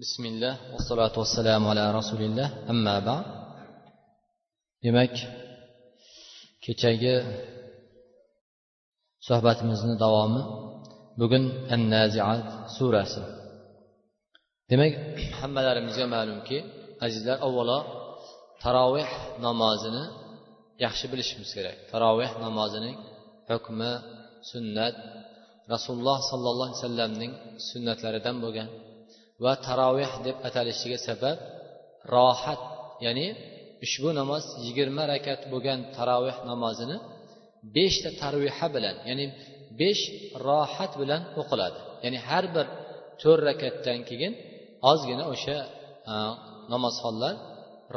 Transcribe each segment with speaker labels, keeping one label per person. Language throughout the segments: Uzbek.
Speaker 1: bismillah vassalotu vassalamu ala rasulillah. Ammaba demak kechagi suhbatimizni davomi bugun an naziat surasi. Demak hammalarimizga ma'lumki azizlar avvalo taroveh namozini yaxshi bilishimiz kerak. Taroveh namozining hukmi sunnat rasululloh sollallohu alayhi vasallamning sunnatlaridan bo'lgan. Va taroveh deb atalishiga sabab rohat ya'ni ushbu namoz yigirma rakat bo'lgan taroveh namozini beshta tarviha bilan ya'ni besh rohat bilan o'qiladi. Ya'ni har bir to'rt rakatdan keyin ozgina o'sha e, namozxonlar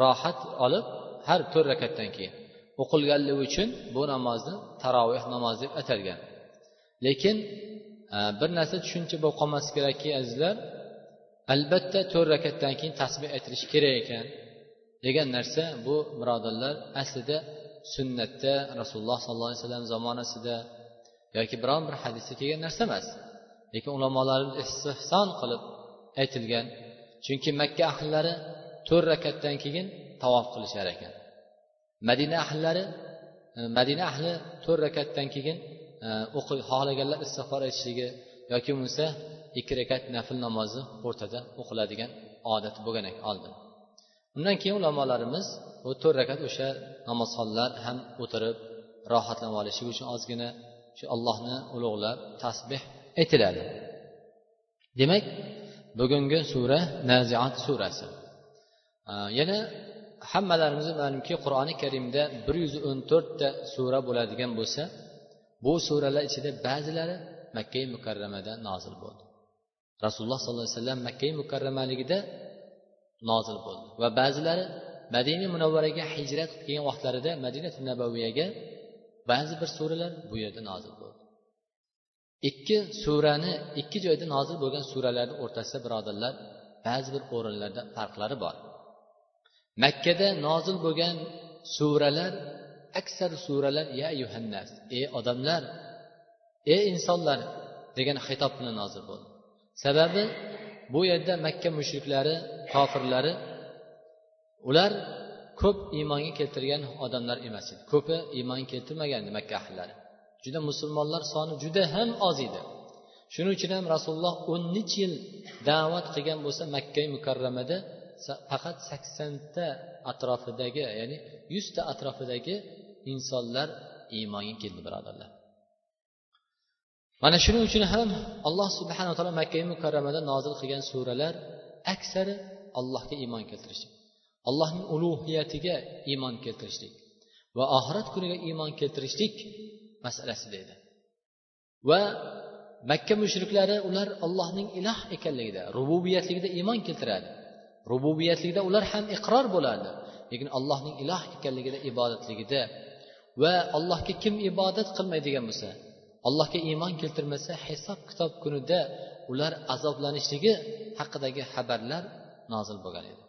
Speaker 1: rohat olib har to'rt rakatdan keyin o'qilganligi uchun bu namozni taroveh namozi deb atalgan. Lekin e, bir narsa tushuncha bo'lib qolmasligi kerakki azizlar albatta to'rt rakatdan keyin tasbeh aytilishi kerak ekan degan narsa bu birodarlar aslida sunnatda rasululloh sollallohu alayhi vasallam zamonasida yoki biron bir hadisda kelgan narsa emas. Lekin ulamolarimiz istihson qilib aytilgan. Chunki makka ahllari to'rt rakatdan keyin tavof qilishar ekan. Madina ahllari e, madina ahli to'rt rakatdan keyin e, o'qi xohlaganlar istig'for aytishligi yoki bo'lmasa ikki rakat nafl namozi o'rtada o'qiladigan odat bo'lgan ekan oldin undan keyin ulamolarimiz bu to'rt rakat o'sha namozxonlar ham o'tirib rohatlanib olishi uchun ozgina shu allohni ulug'lab tasbeh aytiladi. Demak bugungi sura naziat surasi. Yana hammalarimiz ma'lumki qur'oni karimda bir yuz o'n to'rtta sura bo'ladigan bo'lsa bu suralar ichida ba'zilari makkai mukarramada nozil bo'ldi. Rasululloh sollallohu alayhi vasallam makkai mukarramaligida nozil bo'ldi. Va ba'zilari madina munavvaraga hijrat qilib kelgan vaqtlarida madina nabaviyaga ba'zi bir suralar bu yerda nozil bo'ldi. Ikki surani ikki joyda nozil bo'lgan suralarni o'rtasida birodarlar ba'zi bir o'rinlarda farqlari bor. Makkada nozil bo'lgan suralar aksar suralar ya yuhannas ey odamlar ey insonlar degan xitob bilan nozil bo'ldi. Sababi bu yerda makka mushriklari kofirlari ular ko'p iymonga keltirgan odamlar emas edi. Ko'pi iymon keltirmagan edi makka ahllari juda musulmonlar soni juda ham oz edi. Shuning uchun ham rasululloh o'n necha yil da'vat qilgan bo'lsa makka mukarramada faqat saksonta atrofidagi ya'ni yuzta atrofidagi insonlar iymonga keldi birodarlar. Mana shuning uchun ham alloh subhanaa taolo makka mukarramada nozil qilgan suralar aksari allohga iymon keltirishlik. Allohning ulug'iyatiga iymon keltirishlik va oxirat kuniga iymon keltirishlik masalasida edi va makka mushriklari ular allohning iloh ekanligida rububiyatligida iymon keltiradi. Rububiyatligida ular ham iqror bo'ladi lekin allohning iloh ekanligida ibodatligida va allohga kim ibodat qilmaydigan bo'lsa allohga iymon keltirmasa hisob kitob kunida ular azoblanishligi haqidagi xabarlar nozil bo'lgan edi.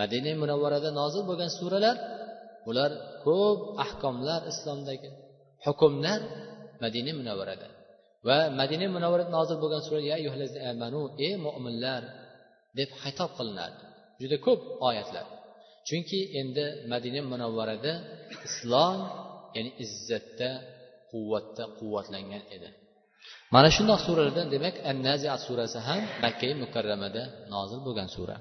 Speaker 1: Madina munavvarada nozil bo'lgan suralar ular ko'p ahkomlar islomdagi hukmlar madina munavvarada. Va madina munavvarada nozil bo'lgan sura amanu ey mo'minlar deb xitob qilinadi juda ko'p oyatlar. Chunki endi madina munavvarada islom ya'ni izzatda quvvatda quvvatlangan edi. Mana shundoq suralardan demak an naziat surasi ham makkai mukarramada nozil bo'lgan sura.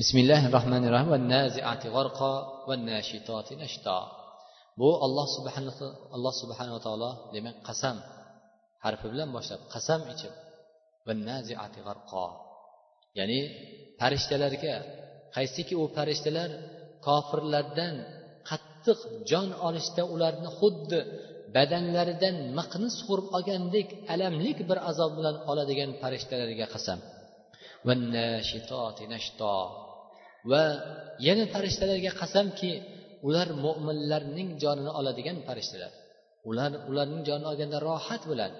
Speaker 1: Bismillahi rohmanir rohim va naziati g'arqo va nashitoti nashto bu alloh subhanahu alloh subhanava taolo demak qasam harfi bilan boshlab qasam ichib va naziati g'arqo ya'ni farishtalarga qaysiki u farishtalar kofirlardan qattiq jon olishda ularni xuddi badanlaridan miqni sug'urib olgandek alamlik bir azob bilan oladigan farishtalarga qasam. Va yana farishtalarga qasamki ular mo'minlarning jonini oladigan farishtalar. Ular ularning jonini olganda rohat bilan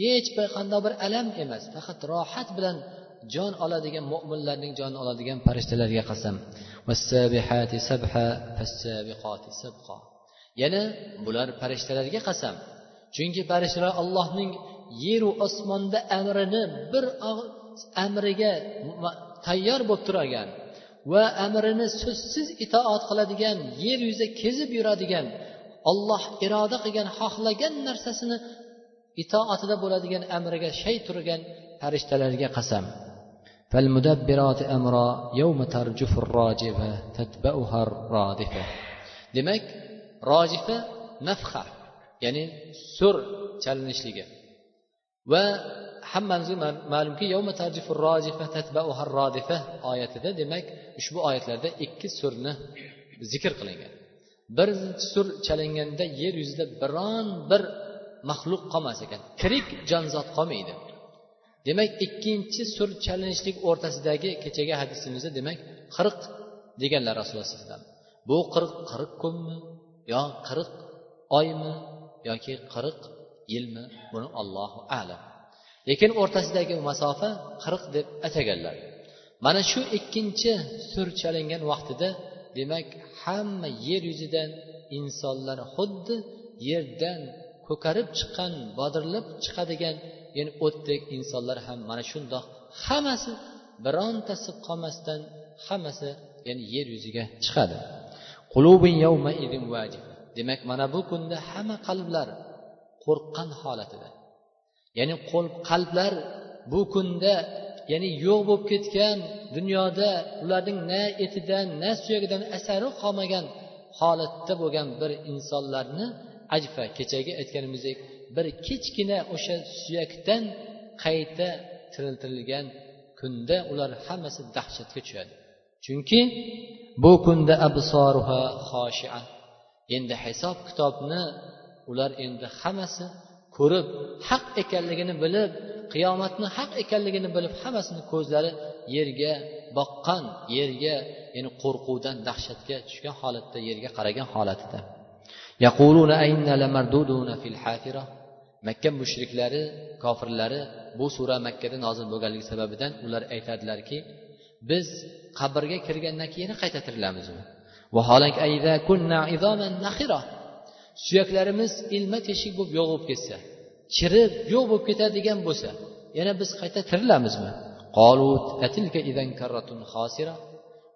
Speaker 1: hech bir qanday bir alam emas faqat rohat bilan jon oladigan mo'minlarning jonini oladigan farishtalarga qasam. Yana bular farishtalarga qasam chunki farishtalar allohning yeru osmonda amrini bir amriga tayyor bo'lib turgan va amrini so'zsiz itoat qiladigan yer yuzida kezib yuradigan olloh iroda qilgan xohlagan narsasini itoatida bo'ladigan amriga shay turgan farishtalarga qasam. Demak rojifa nafha ya'ni sur chalinishligi. Va hammamizga ma'lumki oyatida demak ushbu oyatlarda ikki surni zikr qilingan. Birinchi sur chalinganda yer yuzida biron bir maxluq qolmas ekan tirik jonzot qolmaydi. Demak ikkinchi sur chalinishlik o'rtasidagi kechagi hadisimizda demak qirq deganlar rasululloh alayhi vasallam. Bu qirq qirq kunmi? Yo qirq oymi yoki qirq yilmi buni ollohu alam. Lekin o'rtasidagi masofa qirq deb ataganlar. Mana shu ikkinchi sur chalingan vaqtida demak hamma yer yuzidan insonlar xuddi yerdan ko'karib chiqqan bodirlab chiqadigan ya'ni o'tdek insonlar ham mana shundoq hammasi birontasi qolmasdan hammasi ya'ni yer yuziga chiqadi. Demak mana bu kunda hamma qalblar qo'rqqan holatida. Ya'ni qalblar bu kunda ya'ni yo'q bo'lib ketgan dunyoda ularning na etidan na suyagidan asari qolmagan holatda bo'lgan bir insonlarni ajfa kechagi aytganimizdek bir kichkina o'sha suyakdan qayta tiriltirilgan kunda ular hammasi dahshatga tushadi. Chunki bu kunda absoruha xoshia. Endi hisob kitobni ular endi hammasi ko'rib haq ekanligini bilib qiyomatni haq ekanligini bilib hammasini ko'zlari yerga boqqan yerga ya'ni qo'rquvdan dahshatga tushgan holatda yerga qaragan holatida. Makka mushriklari kofirlari bu sura makkada nozil bo'lganligi sababidan ular aytadilarki biz qabrga kirgandan keyin qayta tirilamizmi suyaklarimiz ilma teshik bo'lib yo'q bo'lib ketsa chirib yo'q bo'lib ketadigan bo'lsa yana biz qayta tirilamizmi?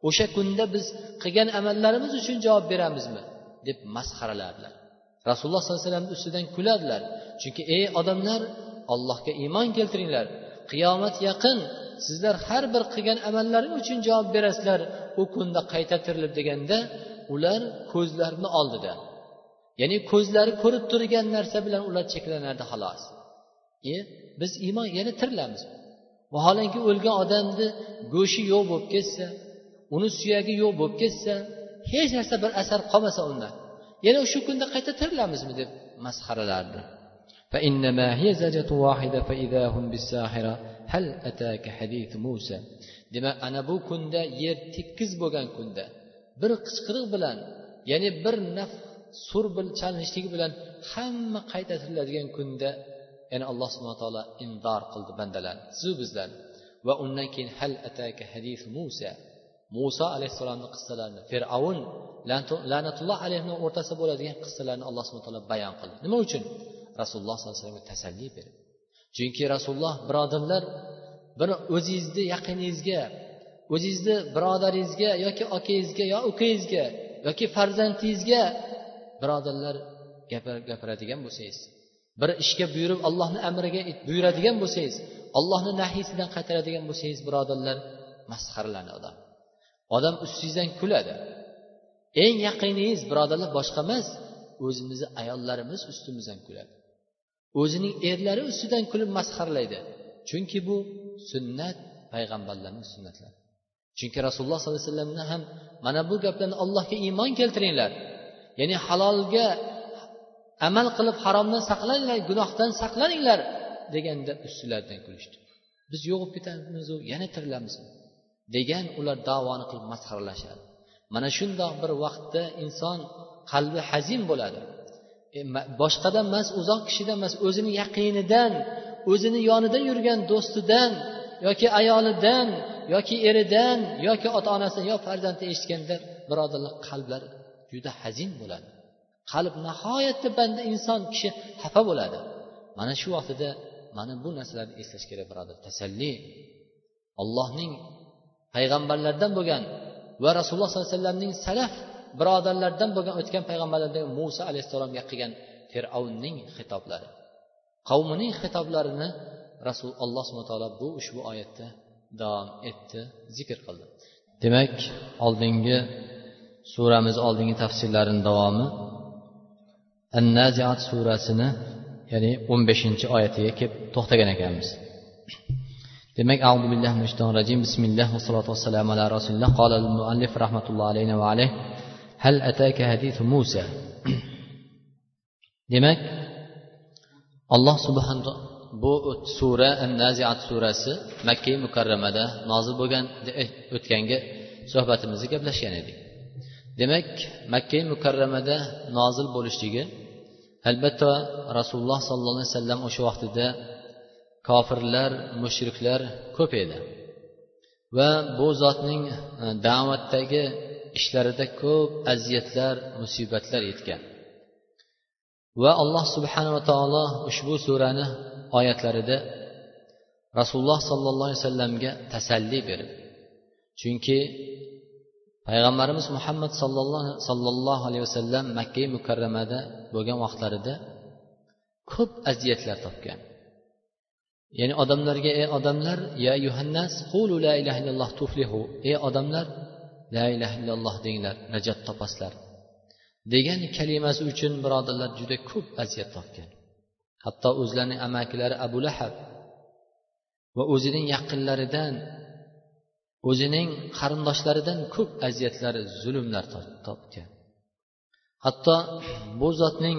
Speaker 1: O'sha kunda biz qilgan amallarimiz uchun javob beramizmi? deb masxaraladilar rasululloh sollallohu alayhi vasallamni ustidan kuladilar. Chunki ey odamlar allohga iymon keltiringlar. Qiyomat yaqin sizlar har bir qilgan amallaring uchun javob berasizlar u kunda qayta tirilib deganda ular ko'zlarini oldida. Ya'ni ko'zlari ko'rib turgan narsa bilan ular cheklanardi xolos. E biz iymon yana tirilamiz. Vaholanki o'lgan odamni go'shti yo'q bo'lib ketsa uni suyagi yo'q bo'lib ketsa hech narsa bir asar qolmasa undan. Yana shu kunda qayta tirilamizmi deb masxaralardi demak ana bu kunda yer tekis bo'lgan kunda bir qichqiriq bilan ya'ni bir naf sur chalinishligi bilan hamma qayta tiriladigan kunda ya'ni alloh subhana taolo indor qildi bandalarni sizu bizlarni va undan keyin hal ataka hadis musa muso alayhissalomni qissalarini fir'avn la'natulloh alayhini o'rtasida bo'ladigan qissalarni alloh subhana taolo bayon qildi nima uchun rasululloh sollallohu alayhi vasallamga tasalli berib. Chunki rasululloh birodarlar bir o'zingizni yaqiningizga o'zingizni birodaringizga yoki akangizga yo ukangizga yoki farzandingizga birodarlar gapiradigan bo'lsangiz bir ishga buyurib allohni amriga buyuradigan bo'lsangiz allohni nahiysidan qaytaradigan bo'lsangiz birodarlar masxaralanadi odam. Odam ustingizdan kuladi. Eng yaqiningiz birodarlar boshqa emas o'zimizni ayollarimiz ustimizdan kuladi. O'zining erlari ustidan kulib masxarlaydi. Chunki bu sunnat payg'ambarlarni sunnatlari. Chunki rasululloh sollallohu alayhi vasallamni ham mana bu gaplarni allohga iymon keltiringlar. Ya'ni halolga amal qilib haromdan saqlaninglar gunohdan saqlaninglar deganda ustilaridan kulishdi. Biz yo'q bo'lib ketamizu yana tirilamiz degan ular davoni qilib masxaralashadi mana shundoq bir vaqtda inson qalbi hazin bo'ladi. E, boshqadan emas uzoq kishidan emas o'zini yaqinidan o'zini yonida yurgan do'stidan yoki ayolidan yoki eridan yoki ota onasidan yo farzandidan eshitganda birodarlar qalblar juda hazin bo'ladi. Qalb nihoyatda banda inson kishi xafa bo'ladi. Mana shu vaqtida mana bu narsalarni eslash kerak birodar tasalli. Allohning payg'ambarlardan bo'lgan va rasululloh sollallohu alayhi vasallamning salaf birodarlardan bo'lgan o'tgan payg'ambarlardan muso alayhissalomga qilgan fir'avnning xitoblari. Qavmining xitoblarini rasul alloh subhana taolo bu ushbu oyatda davom etdi zikr qildi. Demak oldingi suramiz oldingi tafsirlarini davomi an naziat surasini ya'ni o'n beshinchi oyatiga kelib to'xtagan ekanmiz. Demak audu billahi min shaytonir rajim. Bismillah vassalotu vassalamu ala rasulilloh qala al muallif rahmatullohi alayhi va alayh hal ataka hadithu musa demak alloh subhan bu sura an naziat surasi makka mukarramada nozil bo'lgan o'tgangi suhbatimizda gaplashgan edik demak makka mukarramada nozil bo'lishligi albatta rasululloh sollallohu alayhi vasallam o'sha vaqtida kofirlar mushriklar ko'p edi va bu zotning da'vatdagi ishlarida ko'p aziyatlar musibatlar yetgan. Va alloh subhanava taolo ushbu surani oyatlarida rasululloh sollallohu alayhi vasallamga tasalli berib chunki payg'ambarimiz muhammad sollallohu alayhi vasallam makka mukarramada bo'lgan vaqtlarida ko'p aziyatlar topgan. Ya'ni odamlarga ey odamlar ya yuhannas qulu la ilaha illalloh tuflihu. Ey odamlar la ilaha illalloh denglar najot topasizlar degan kalimasi uchun birodarlar juda ko'p aziyat tortgan hatto o'zlarining amakilari abu lahab va o'zining yaqinlaridan o'zining qarindoshlaridan ko'p aziyatlari zulmlar topgan. Hatto bu zotning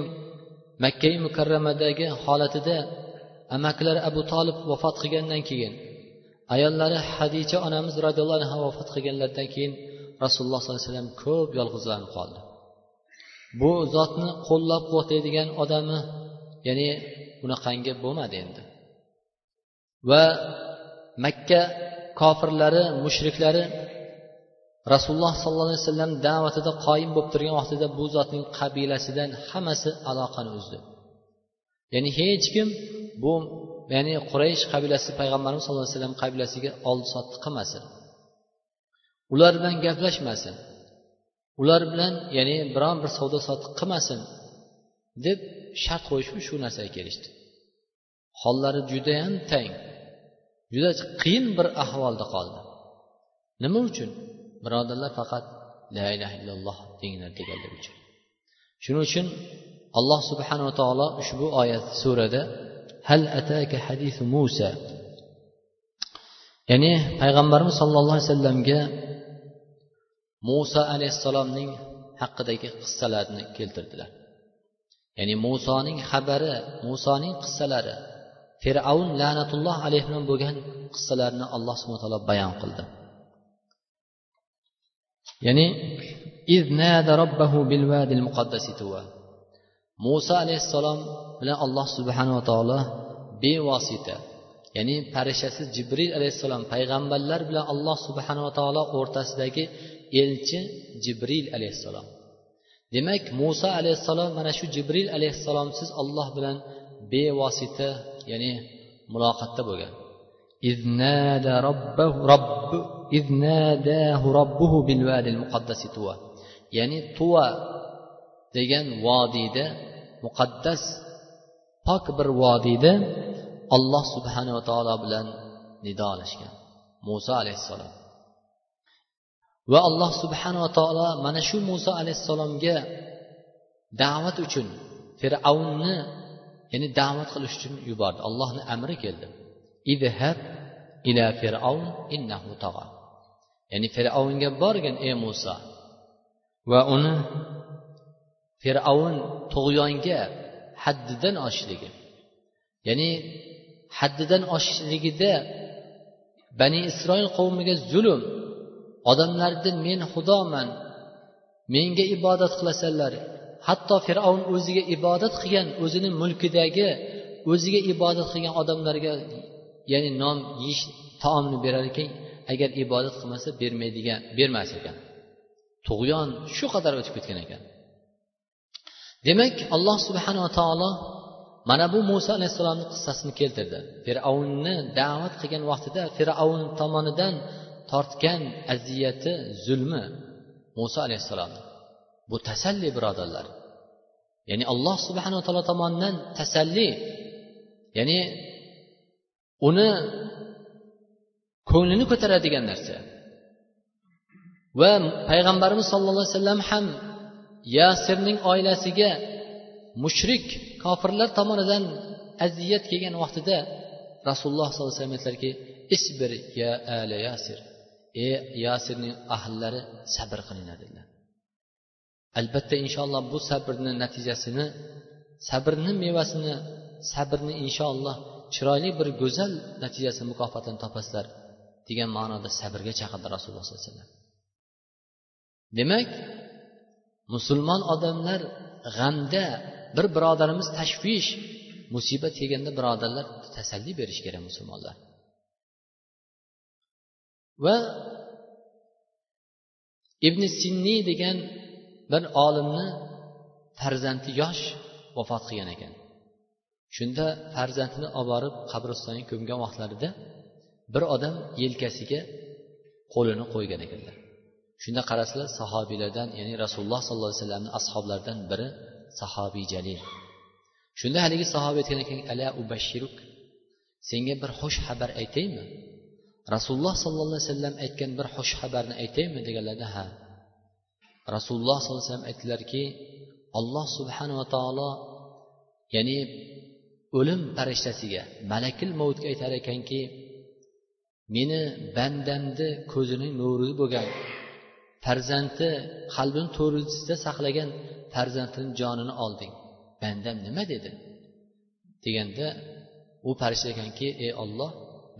Speaker 1: makkai mukarramadagi holatida amakilari abu tolib vafot qilgandan keyin ayollari hadicha onamiz roziyallohu anhu vafot qilganlaridan keyin rasululloh sollallohu alayhi vasallam ko'p yolg'izlanib qoldi. Bu zotni qo'llab quvvatlaydigan odami ya'ni bunaqangi bo'lmadi endi. Va makka kofirlari mushriklari rasululloh sollallohu alayhi vasallam da'vatida qoyim bo'lib turgan vaqtida bu zotning qabilasidan hammasi aloqani uzdi. Ya'ni hech kim bu ya'ni quraysh qabilasi payg'ambarimiz sallallohu alayhi vasallam qabilasiga oldi sotdi qilmasin. Ular bilan gaplashmasin. Ular bilan ya'ni biron bir savdo sotiq qilmasin deb shart qo'yishib shu narsaga kelishdi. Hollari judayam tang juda qiyin bir ahvolda qoldi. Nima uchun? Birodarlar faqat la ilaha illalloh denglar deganligi uchun. Shuning uchun alloh subhanava taolo ushbu oyat surada hal ataka hadis musa? Ya'ni payg'ambarimiz sollallohu alayhi vasallamga muso alayhissalomning haqidagi qissalarni keltirdilar. Ya'ni musoning xabari musoning qissalari fir'avn la'natulloh alayhi bilan bo'lgan qissalarni alloh subhana taolo bayon qildi. Ya'ni muso alayhissalom bilan alloh subhanava taolo bevosita ya'ni parishasi jibril alayhissalom payg'ambarlar bilan alloh subhanava taolo o'rtasidagi elchi jibril alayhissalom. Demak muso alayhissalom mana shu jibril alayhissalomsiz olloh bilan bevosita ya'ni muloqotda bo'lgan. Ya'ni tuva degan vodiyda muqaddas pok bir vodiyda alloh subhanava taolo bilan nidolashgan muso alayhissalom. Va alloh subhanava taolo mana shu muso alayhissalomga da'vat uchun fir'avnni ya'ni da'vat qilish uchun yubordi. Allohni amri keldi. Idhab ila fir'avn innahu tag'a ya'ni fir'avnga borgin ey muso va uni fir'avn tug'yonga haddidan oshishligi ya'ni haddidan oshishligida bani isroil qavmiga zulm odamlarni men xudoman. Menga ibodat qilasanlar hatto fir'avn o'ziga ibodat qilgan o'zini mulkidagi o'ziga ibodat qilgan odamlarga ya'ni non yeyish taomni berar ekan agar ibodat qilmasa bermaydigan bermas ekan. Tug'yon shu qadar o'tib ketgan ekan. Demak alloh subhanava taolo mana bu muso alayhissalomni qissasini keltirdi. Fir'avnni da'vat qilgan vaqtida fir'avn tomonidan tortgan aziyati zulmi muso alayhissalom. Bu tasalli birodarlar. Ya'ni alloh subhanaa taolo tomonidan tasalli. Ya'ni uni ko'nglini ko'taradigan narsa. Va payg'ambarimiz sollallohu alayhi vasallam ham yasirning oilasiga mushrik kofirlar tomonidan aziyat kelgan vaqtida rasululloh sollallohu alayhi vasallam aytdilarki isbir ya ali yasir. Ey yasirning ahllari sabr qilinglar dedilar. Albatta inshaalloh bu sabrni natijasini sabrni mevasini sabrni inshaalloh chiroyli bir go'zal natijasi mukofotini topasizlar degan ma'noda sabrga chaqirdi rasululloh sollallohu alayhi vasallam. Demak musulmon odamlar g'amda bir birodarimiz tashvish musibat kelganda birodarlar tasalli berish kerak musulmonlar. Va ibn sinni degan bir olimni farzandi yosh vafot qilgan ekan. Shunda farzandini olib borib qabristonga ko'mgan vaqtlarida bir odam yelkasiga qo'lini qo'ygan ekanlar. Shunda qarasalar sahobiylardan ya'ni rasululloh sollallohu alayhi vasallamni ashoblaridan biri sahobiy jalil. Shunda haligi sahobiy aytgan ekan ala ubashiruk senga bir xush xabar aytaymi? Rasululloh sollallohu alayhi vasallam aytgan bir xush xabarni aytaymi deganlarida ha. Rasululloh sollallohu alayhi vasallam aytdilarki alloh subhanava taolo ya'ni o'lim farishtasiga malakil mavutga aytar ekanki meni bandamni ko'zining nuri bo'lgan farzandi qalbini to'risida saqlagan farzandini jonini olding. Bandam nima dedi? Deganda u farishta ekanki ey olloh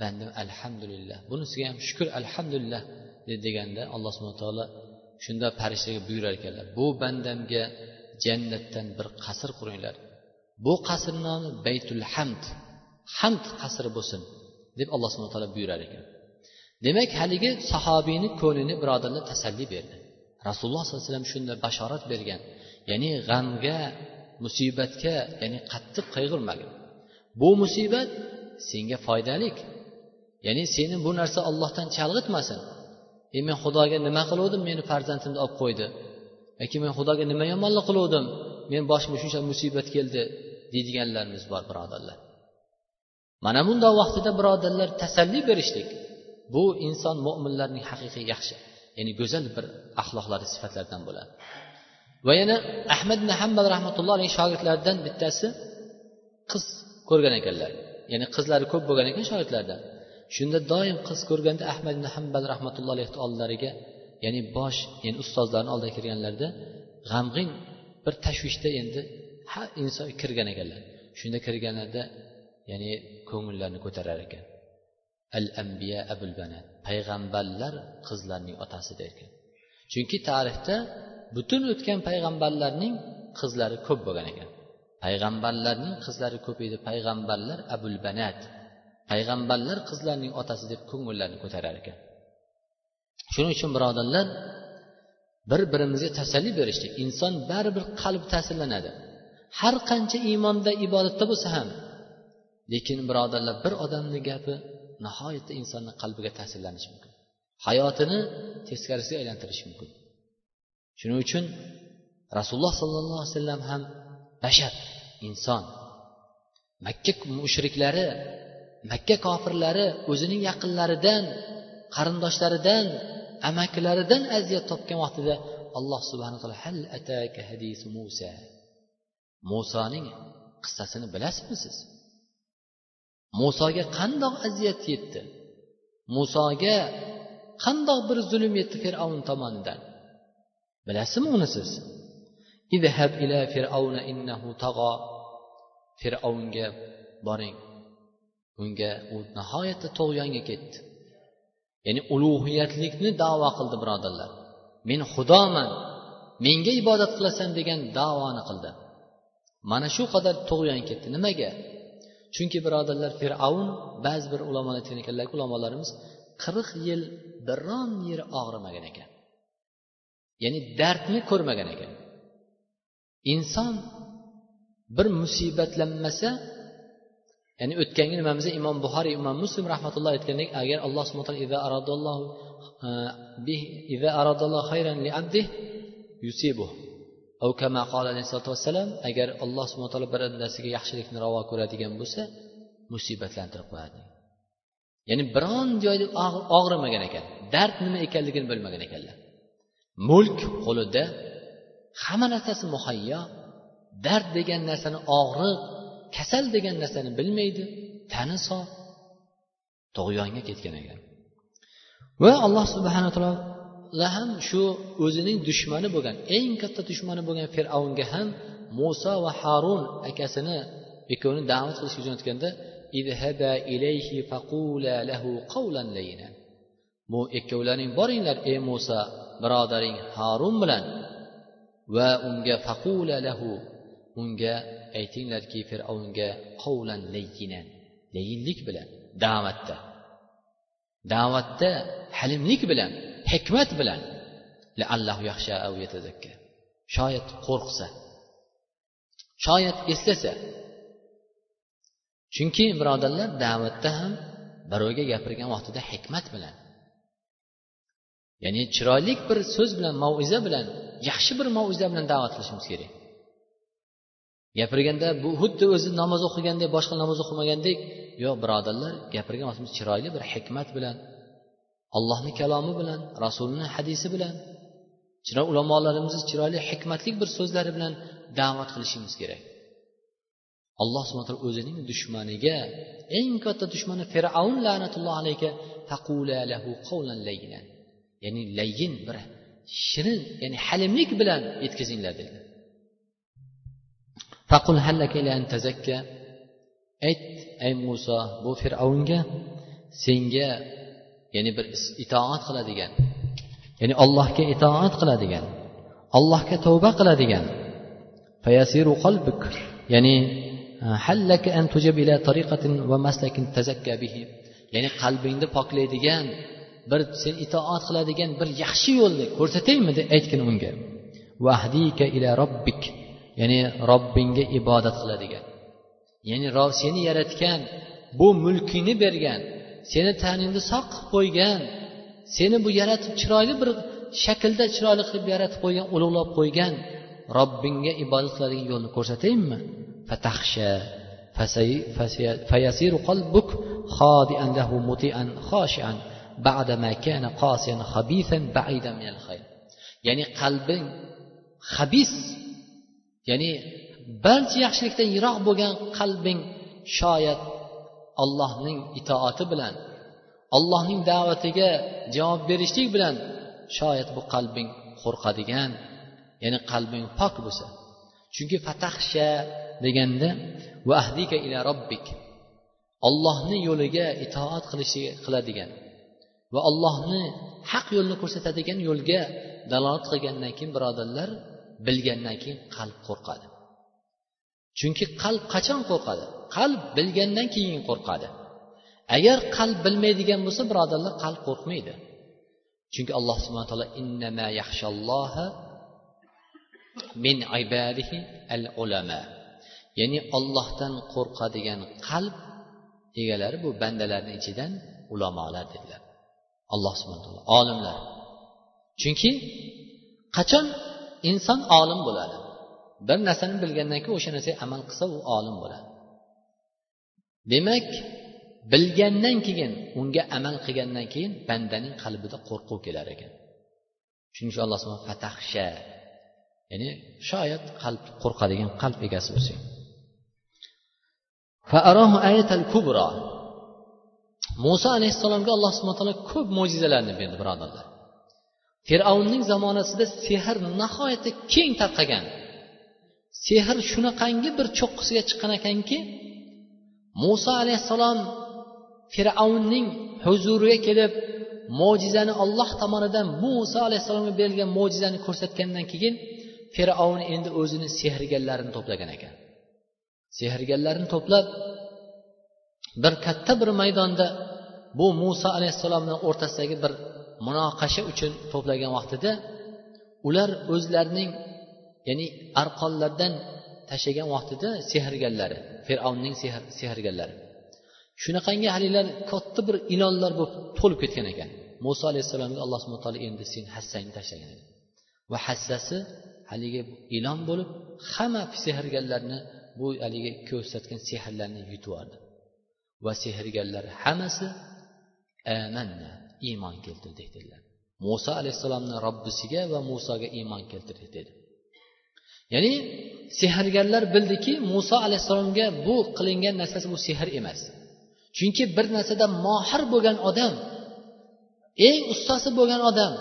Speaker 1: bandim alhamdulillah. Bunisiga ham shukur alhamdulillah deganda alloh subhana taolo shunda farishtaga buyurar ekanlar. Bu bandamga jannatdan bir qasr quringlar. Bu qasr nomi baytul hamd. Hamd qasri bo'lsin deb alloh subhana taolo buyurar ekan. Demak haligi sahobiyni ko'nglini birodarlar tasalli berdi. Rasululloh sollallohu alayhi vasallam shunda bashorat bergan ya'ni g'amga musibatga ya'ni qattiq qayg'urmagin. Bu musibat senga foydalik ya'ni seni bu narsa ollohdan chalg'itmasin. E men xudoga nima qiluvdim? Meni farzandimni olib qo'ydi. Yoki men xudoga nima yomonlik qiluvdim? Men boshimga shuncha musibat keldi deydiganlarimiz bor birodarlar. Mana bundoq vaqtida birodarlar tasalli berishlik. Bu inson mo'minlarning haqiqiy yaxshi ya'ni go'zal bir axloqlari sifatlaridan bo'ladi. Va yana ahmad ibn hambal rahmatulloh alayhi shogirdlaridan bittasi qiz ko'rgan ekanlar. Ya'ni qizlari ko'p bo'lgan ekan shogirdlardan. Shunda doim qiz ko'rganda ahmad ibn hambal rahmatullohi alayhi oldilariga ya'ni bosh ya'ni ustozlarni oldiga kirganlarida g'amg'in bir tashvishda endi ha inson kirgan ekanlar. Shunda kirganlarida ya'ni ko'ngillarni ko'tarar ekan. Al ambiya abul banat payg'ambarlar qizlarning otasi derkan chunki tarixda butun o'tgan payg'ambarlarning qizlari ko'p bo'lgan ekan. Payg'ambarlarning qizlari ko'p edi payg'ambarlar abul banat. Payg'ambarlar qizlarning otasi deb ko'ngillarni ko'tarar ekan. Shuning uchun birodarlar bir birimizga tasalli berishlik inson baribir qalb ta'sirlanadi. Har qancha iymonda ibodatda bo'lsa ham lekin birodarlar bir odamni gapi nihoyatda insonni qalbiga ta'sirlanishi mumkin. Hayotini teskarisiga aylantirishi mumkin. Shuning uchun rasululloh sollallohu alayhi vasallam ham bashar inson. Makka mushriklari makka kofirlari o'zining yaqinlaridan qarindoshlaridan amakilaridan aziyat topgan vaqtida alloh subhana taolo hal ataka hadisu musa? Musoning qissasini bilasizmi siz? Musoga qandoq aziyat yetdi? Musoga qandoq bir zulm yetdi fir'avn tomonidan? Bilasizmi uni siz? Idhab ila fir'avna innahu tag'o fir'avnga boring. Unga u nihoyatda tug'yonga ketdi. Ya'ni ulug'iyatlikni davo qildi birodarlar. Men xudoman menga ibodat qilasan degan davoni qildi. Mana shu qadar tug'yon ketdi. Nimaga? Chunki birodarlar fir'avn ba'zi bir ulamolar aytgan ekanlarki ulamolarimiz qirq yil biron yeri og'rimagan ekan. Ya'ni dardni ko'rmagan ekan. Inson bir musibatlanmasa ya'ni o'tgangi nimamizda? Imom buxoriy imom muslim rahmatulloh aytgandek agar alloh subhana taolo au e, qala agar alloh subhan taolo bir bandasiga yaxshilikni ravo ko'radigan bo'lsa musibatlantirib qo'yadi ya'ni biron joyda og'rimagan ekan dard nima ekanligini bilmagan ekanlar. Mulk qo'lida hamma narsasi muhayyo dard degan narsani og'riq kasal degan narsani bilmaydi tani sog' tug'yonga ketgan ekan. Va alloh subhana taolo ham shu o'zining dushmani bo'lgan eng katta dushmani bo'lgan fir'avnga ham muso va harun akasini ikkovini da'vat qilishga jo'natganda bu ikkovlaring boringlar ey muso birodaring harun bilan. Va unga faqula lahu unga aytinglarki fir'avnga qavlan layyinan layinlik bilan da'vatda. Da'vatda halimlik bilan hikmat bilan. Shoyat qo'rqsa shoyat eslasa. Chunki birodarlar da'vatda ham birovga gapirgan vaqtida hikmat bilan ya'ni chiroyli bir so'z bilan mauiza bilan yaxshi bir mauiza bilan da'vat qilishimiz kerak. Gapirganda bu xuddi o'zi namoz o'qigandek boshqa namoz o'qimagandek yo'q birodarlar gapirgan vaqtimiz chiroyli bir hikmat bilan allohni kalomi bilan rasulini hadisi bilan ulamolarimiz chiroyli hikmatli bir so'zlari bilan da'vat qilishimiz kerak. Alloh subhana taolo o'zining dushmaniga eng katta dushmani fir'avn la'natullohi alayhi ya'ni layyin bir shirin ya'ni halimlik bilan yetkazinglar dedilar. Faqul hallaka an tazakka. Ayt ey muso bu fir'avnga senga ya'ni bir itoat qiladigan ya'ni allohga itoat qiladigan allohga tavba qiladigan. Fayasiru qalbuk ya'ni e, hallaka an tujab ila tariqatin va maslakin tazakka bihi. Ya'ni qalbingni poklaydigan bir sen itoat qiladigan bir yaxshi yo'lni ko'rsataymi deb aytgin unga. Vahdika ila robbik ya'ni robbingga ibodat qiladigan ya'ni seni yaratgan bu mulkingni bergan seni taningni sog' qilib qo'ygan seni bu yaratib chiroyli bir shaklda chiroyli qilib yaratib qo'ygan ulug'lab qo'ygan robbingga ibodat qiladigan yo'lni ko'rsatayinmi fataxsha فيسير قلبك خاضعا له مطيعا خاشعا بعدما كان قاسيا خبيثا بعيدا من الخير ya'ni qalbing habis ya'ni barcha yaxshilikdan yiroq bo'lgan qalbing shoyat allohning itoati bilan allohning da'vatiga javob berishlik bilan shoyat bu qalbing qo'rqadigan ya'ni qalbing pok bo'lsa. Chunki fatahsha deganda va ahdika ila robbik ollohni yo'liga itoat qilishi qiladigan va ollohni haq yo'lni ko'rsatadigan yo'lga dalolat qilgandan keyin birodarlar bilgandan keyin qalb qo'rqadi. Chunki qalb qachon qo'rqadi? Qalb bilgandan keyin qo'rqadi. Agar qalb bilmaydigan bo'lsa birodarlar qalb qo'rqmaydi. Chunki alloh subhana taolo innama yaxshalloha min ibadihi al ulama ya'ni ollohdan qo'rqadigan qalb egalari bu bandalarni ichidan ulamolar dedilar. Alloh subhana taolo olimlar. Chunki qachon inson olim bo'ladi. Bir narsani bilgandan keyin o'sha narsaga amal qilsa u olim bo'ladi. Demak bilgandan keyin unga amal qilgandan keyin bandaning qalbida qo'rquv kelar ekan. Shuning uchun alloh fatahsha ya'ni shoyat qalb qo'rqadigan qalb egasi bo'lsang. Muso alayhissalomga alloh subhana taolo ko'p mo'jizalarni berdi birodarlar. Fir'avnning zamonasida sehr nihoyatda keng tarqagan. Sehr shunaqangi bir cho'qqisiga chiqqan ekanki muso alayhissalom fir'avnning huzuriga kelib mo'jizani olloh tomonidan muso alayhissalomga berilgan mo'jizani ko'rsatgandan keyin fir'avn endi o'zini sehrgarlarini to'plagan ekan. Sehrgarlarini to'plab bir katta bir maydonda bu muso alayhissalomni o'rtasidagi bir munoqasha uchun to'plagan vaqtida ular o'zlarining ya'ni arqonlardan tashlagan vaqtida sehrgarlari fir'avnning sehrgarlari. Shunaqangi haligi katta bir ilonlar bo'lib to'lib ketgan ekan. Muso alayhissalomga alloh subhana taolo endi sen hassangni tashlagan va hassasi haligi ilon bo'lib hamma sehrgarlarni bu haligi ko'rsatgan sehrlarni yutib yubordi va sehrgarlar hammasi amanna iymon keltirdik dedilar. Muso alayhissalomni robbisiga va musoga iymon keltirdik dedi. Ya'ni sehrgarlar bildiki muso alayhissalomga bu qilingan narsasi bu sehr emas. Chunki bir narsada mohir bo'lgan odam eng ustasi bo'lgan odam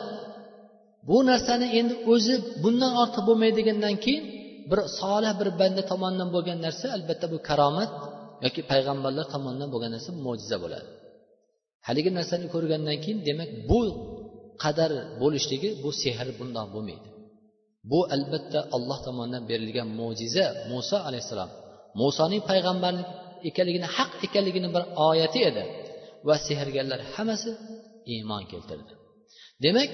Speaker 1: bu narsani endi o'zi bundan ortiq bo'lmaydigandan keyin bir solih bir banda tomonidan bo'lgan narsa albatta bu karomat yoki payg'ambarlar tomonidan bo'lgan narsa mo'jiza bo'ladi. Haligi narsani ko'rgandan keyin demak bu qadar bo'lishligi bu sehr bundoq bo'lmaydi. Bu albatta alloh tomonidan berilgan mo'jiza. Muso alayhissalom musoning payg'ambarlik ekanligini haq ekanligini bir oyati edi va sehrgarlar hammasi iymon keltirdi. Demak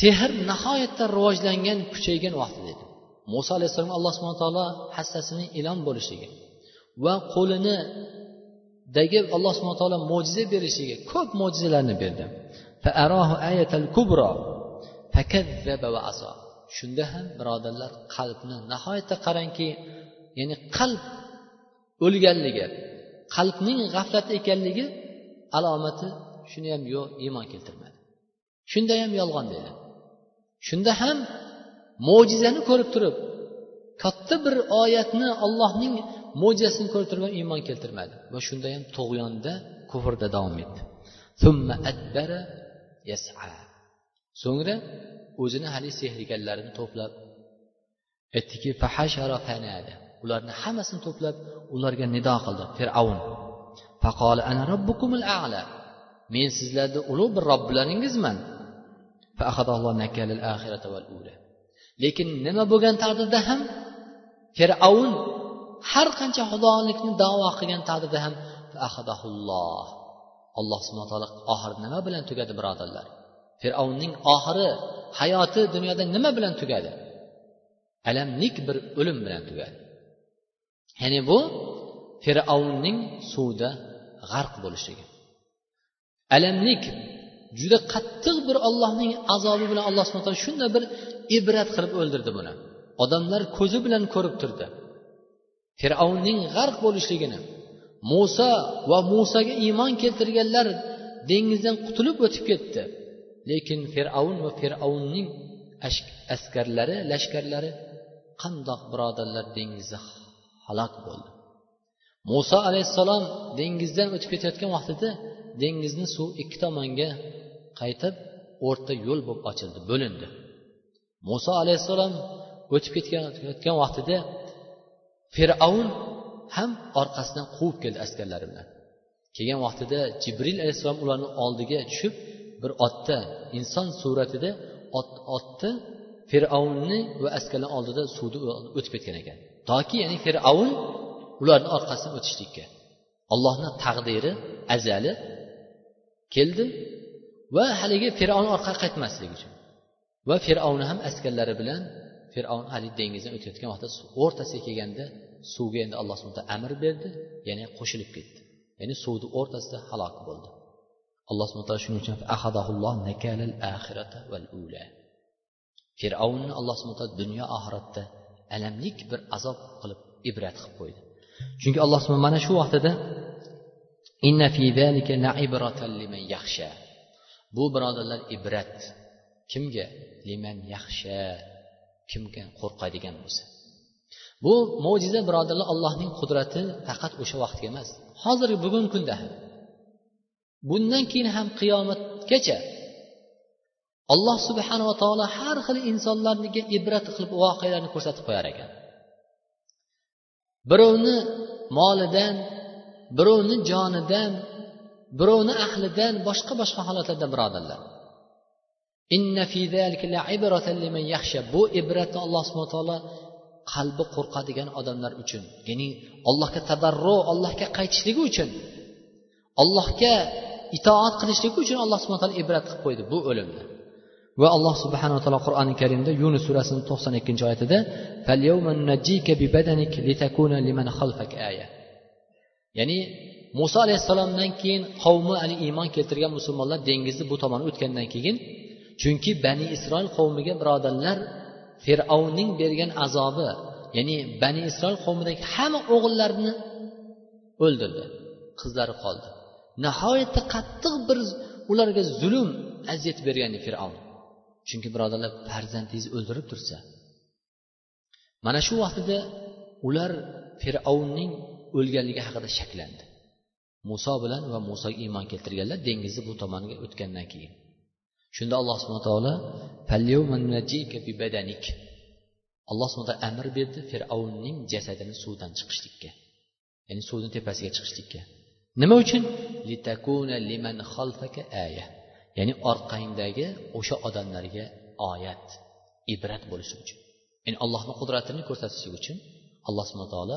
Speaker 1: sehr nihoyatda rivojlangan kuchaygan vaqtida edi. Muso alayhissalom alloh subhana taolo hassasini ilon bo'lishligi va qo'lini dagi alloh subhana taolo mo'jiza berishiga ko'p mo'jizalarni berdi. Shunda ham birodarlar qalbni nihoyatda qarangki ya'ni qalb o'lganligi qalbning g'aflat ekanligi alomati shuni ham yo'q iymon keltirmadi. Shunda ham yolg'on dedi. Shunda ham mo'jizani ko'rib turib katta bir oyatni ollohning mo'jizasini ko'rib turib ham iymon keltirmadi. Va shunda ham tug'yonda kufrda davom etdi. So'ngra o'zini haligi sehrgarlarini to'plab aytdiki ularni hammasini to'plab ularga nido qildi fir'avn. Ana robbukumul a'la. Men sizlarni ulug' bir robbilaringizman. Lekin nima bo'lgan taqdirda ham fir'avn har qancha xudolikni davo qilgan taqdirda ham alloh subhana taolo oxiri nima bilan tugadi birodarlar? Fir'avnning oxiri hayoti dunyoda nima bilan tugadi? Alamlik bir o'lim bilan tugadi. Ya'ni bu fir'avnning suvda g'arq bo'lishligi. Alamlik juda qattiq bir ollohning azobi bilan alloh subhana taolo shunday bir ibrat qilib o'ldirdi buni. Odamlar ko'zi bilan ko'rib turdi. Fir'avnning g'arq bo'lishligini muso va musoga iymon keltirganlar dengizdan qutulib o'tib ketdi. Lekin fir'avn va fir'avnning askarlari lashkarlari qandoq birodarlar dengizda halok bo'ldi. Muso alayhissalom dengizdan o'tib ketayotgan vaqtida dengizni suv ikki tomonga qaytib o'rta yo'l bo'lib ochildi bo'lindi. Muso alayhissalom o'tib ketayotgan vaqtida fir'avn ham orqasidan quvib keldi askarlari bilan. Kelgan vaqtida jibril alayhissalom ularni oldiga tushib bir otda inson suratida ot otni fir'avnni va askarlar oldida suvni o'tib ketgan ekan. Toki ya'ni fir'avn ularni orqasidan o'tishlikka allohni taqdiri azali keldi va haligi fir'avn orqaga qaytmaslik uchun. Va fir'avni ham askarlari bilan fir'avn haligi dengizdan o'tayotgan vaqtda o'rtasiga kelganda suvga endi alloh subhana amr berdi ya'ni qo'shilib ketdi. Ya'ni suvni o'rtasida halok bo'ldi. Alloh subhana taolo shuning uchun fir'avnni alloh subhana taolo dunyo oxiratda alamlik bir azob qilib ibrat qilib qo'ydi. Chunki alloh subhana mana shu vaqtida bu birodarlar ibrat kimga? Liman yaxsha kimga qo'rqadigan bo'lsa. Bu mo'jiza birodarlar allohning qudrati faqat o'sha vaqtga emas. Hozirgi bugungi kunda ham. Bundan keyin ham qiyomatgacha alloh subhanava taolo har xil insonlarniga ibrat qilib voqealarni ko'rsatib qo'yar ekan. Birovni molidan birovni jonidan birovni ahlidan boshqa boshqa holatlarda birodarlar. Bu ibratni alloh subhana taolo qalbi qo'rqadigan odamlar uchun. Ya'ni allohga tabarru allohga qaytishligi uchun. Allohga itoat qilishligi uchun alloh subhana taolo ibrat qilib qo'ydi bu o'limni. Va alloh subhanava taolo qur'oni karimda yunus surasini to'qson ikkinchi oyatida ya'ni muso alayhissalomdan keyin qavmi hali iymon keltirgan musulmonlar dengizni bu tomon o'tgandan keyin chunki bani isroil qavmiga birodarlar fir'avnning bergan azobi ya'ni bani isroil qavmidagi hamma o'g'illarini o'ldirdi qizlari qoldi. Nihoyatda qattiq bir ularga zulm aziyat bergan fir'avn. Chunki birodarlar farzandingizni o'ldirib tursa. Mana shu vaqtida ular fir'avnning o'lganligi haqida shaklandi. Muso bilan va musoga iymon keltirganlar dengizni bu tomoniga o'tgandan keyin. Shunda alloh subhana taolo alloh subhana amr berdi fir'avnning jasadini suvdan chiqishlikka ya'ni suvni tepasiga chiqishlikka. Nima uchun? Liman aya. Ya'ni orqangdagi o'sha odamlarga oyat ibrat bo'lishi uchun. Ya'ni allohni qudratini ko'rsatishlik uchun alloh subhana taolo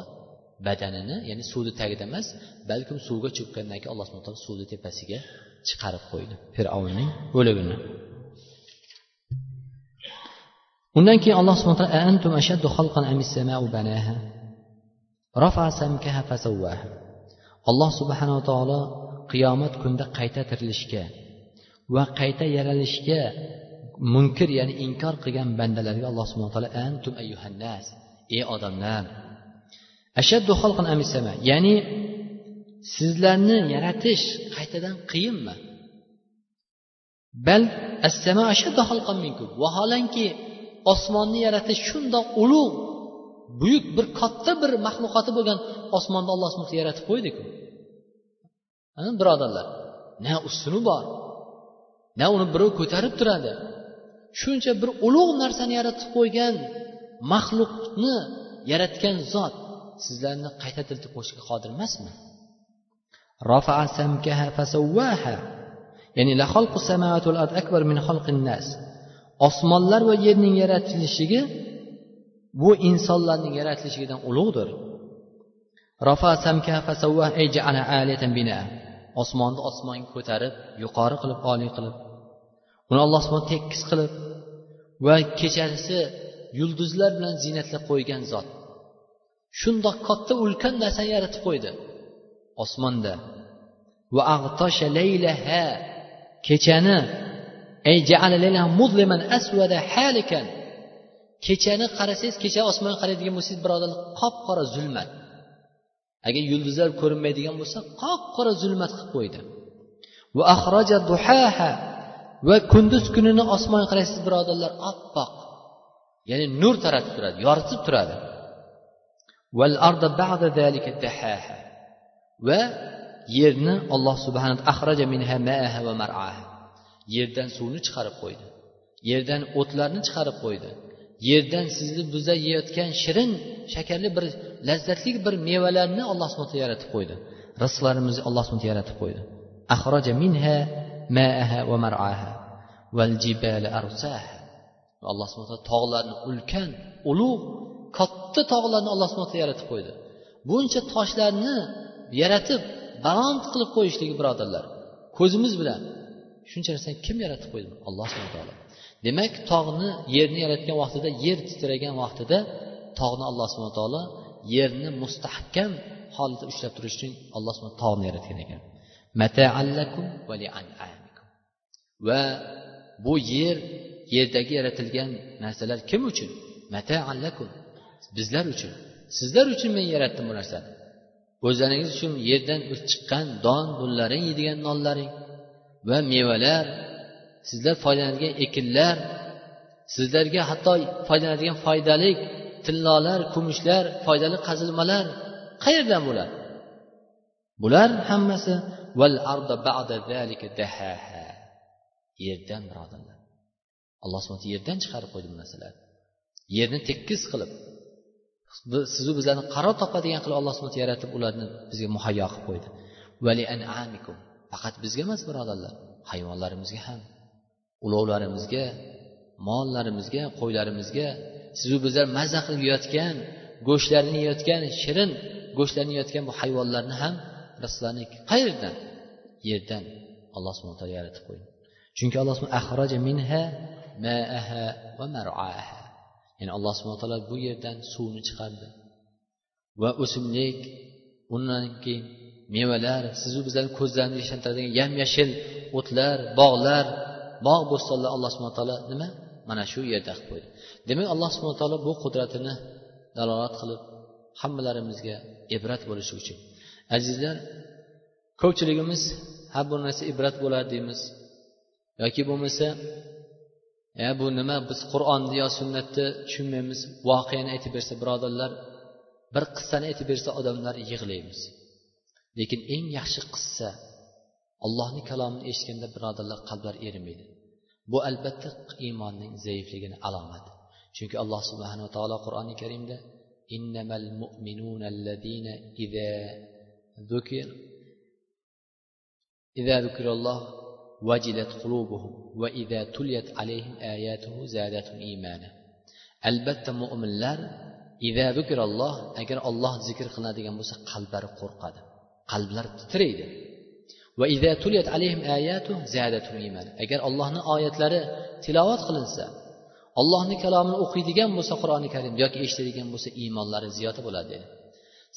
Speaker 1: badanini ya'ni suvni tagida emas balkim suvga cho'kkandan keyin alloh subhana taolo suvni tepasiga chiqarib qo'ydi fir'avnning o'ligini undan keyin alloh subhana taolo alloh subhanava taolo qiyomat kunida qayta tirilishga va qayta yaralishga munkir ya'ni inkor qilgan bandalarga alloh subhana taolo antum ayyuhannas ey odamlar ashaddu xalqan amisama ya'ni sizlarni yaratish qaytadan qiyinmi? Bal vaholanki osmonni yaratish shundoq ulug' buyuk bir katta bir maxluqoti bo'lgan osmonni alloh subhana yaratib qo'ydiku birodarlar na ustuni bor na uni birov ko'tarib turadi. Shuncha bir ulug' narsani yaratib qo'ygan maxluqni yaratgan zot sizlarni qayta tiriltib qo'yishga qodir emasmi? رفع سمكها فسواها. ya'ni la xalqu samavati ard akbar min xalqin nas osmonlar va yerning yaratilishligi bu insonlarning yaratilishligidan ulug'dir rafa samka fasavva ey ja'ala aliyatan bina osmonni osmonga ko'tarib yuqori qilib oliy qilib uni alloh subhana tekis qilib va kechasi yulduzlar bilan ziynatlab qo'ygan zot shundoq katta ulkan narsani yaratib qo'ydi osmonda. Va kechani kechani qarasangiz kecha osmonga qaraydigan bo'lsangiz birodarlar qop qora zulmat. Agar yulduzlar ko'rinmaydigan bo'lsa qop qora zulmat qilib qo'ydi. Va axroja duhaha va kunduz kunini osmonga qaraysiz birodarlar oppoq ya'ni nur taratib turadi yoritib turadi. Va yerni alloh subhana axraja minha maaha va mar'aha. Yerdan suvni chiqarib qo'ydi. Yerdan o'tlarni chiqarib qo'ydi. Yerdan sizni biza yeyotgan shirin shakarli bir lazzatli bir mevalarni alloh subhana yaratib qo'ydi. Rizqlarimizni alloh subhana yaratib qo'ydi. Axroja minha maaha va mar'aha. Val jibala arsaha. Alloh subhana tog'larni ulkan ulug' katta tog'larni alloh subhana yaratib qo'ydi. Buncha toshlarni yaratib baland qilib qo'yishligi birodarlar ko'zimiz bilan shuncha narsani kim yaratib qo'ydi? Alloh subhana taolo. Demak tog'ni yerni yaratgan vaqtida yer titragan vaqtida tog'ni alloh subhana taolo yerni mustahkam holatda ushlab turish uchun alloh subhana tog'ni yaratgan ekan. Mataallakum va bu yer yerdagi yaratilgan narsalar kim uchun? Mataallakum bizlar uchun. Sizlar uchun men yaratdim bu narsani. O'zlaringiz uchun yerdan chiqqan don bunlaring yeydigan nonlaring va mevalar sizlar foydalanadigan ekinlar sizlarga hatto foydalanadigan foydali tillolar kumushlar foydali qazilmalar qayerdan bo'ladi? Bular hammasi val arda ba'da zalika dahaha yerdan birodarlar. Alloh subhanahu yerdan chiqarib qo'ydi bu narsalarni yerni tekis qilib sizu bizlarni qaror topadigan qilib alloh subhana yaratib ularni bizga muhayyo qilib qo'ydi. Faqat bizga emas birodarlar hayvonlarimizga ham ulovlarimizga mollarimizga qo'ylarimizga. Sizu bizlar mazza qilib yeyotgan go'shtlarini yeyotgan shirin go'shtlarini yeyotgan bu hayvonlarni ham rizqlarni qayerdan yerdan alloh subhana taolo yaratib qo'ydi? Chunki alloh ahroja minha maaha va mar'aha ya'ni alloh subhana taolo bu yerdan suvni chiqardi. Va o'simlik undan keyin mevalar sizu bizlarni ko'zlarimizni ishontiradigan yam yashil o'tlar bog'lar bog' bo'stonlar alloh subhana taolo nima? Mana shu yerda qilib qo'ydi. Demak alloh subhana taolo bu qudratini dalolat qilib hammalarimizga ibrat bo'lishi uchun. Azizlar ko'pchiligimiz ha bu narsa ibrat bo'ladi deymiz. Yoki bo'lmasa ya bu nima? Biz qur'onni yo sunnatni tushunmaymiz. Voqeani aytib bersa birodarlar bir qissani aytib bersa odamlar yig'laymiz. Lekin eng yaxshi qissa allohni kalomini eshitganda birodarlar qalblar erimaydi. Bu albatta iymonning zaifligini alomati chunki alloh subhanava taolo qur'oni karimda innamal mu'minuna allazina idza zukir idza zukiralloh وجلت قلوبهم وإذا تليت عليهم آياته زادتهم إيمانا albatta mo'minlar ida zikiralloh agar olloh zikr qilinadigan bo'lsa qalblari qo'rqadi qalblari titraydi va ida tuliyat alayhim ayatu zadatum iman agar allohni oyatlari tilovat qilinsa allohni kalomini o'qiydigan bo'lsa qur'oni karim yoki eshitadigan bo'lsa iymonlari ziyoda bo'ladi dedi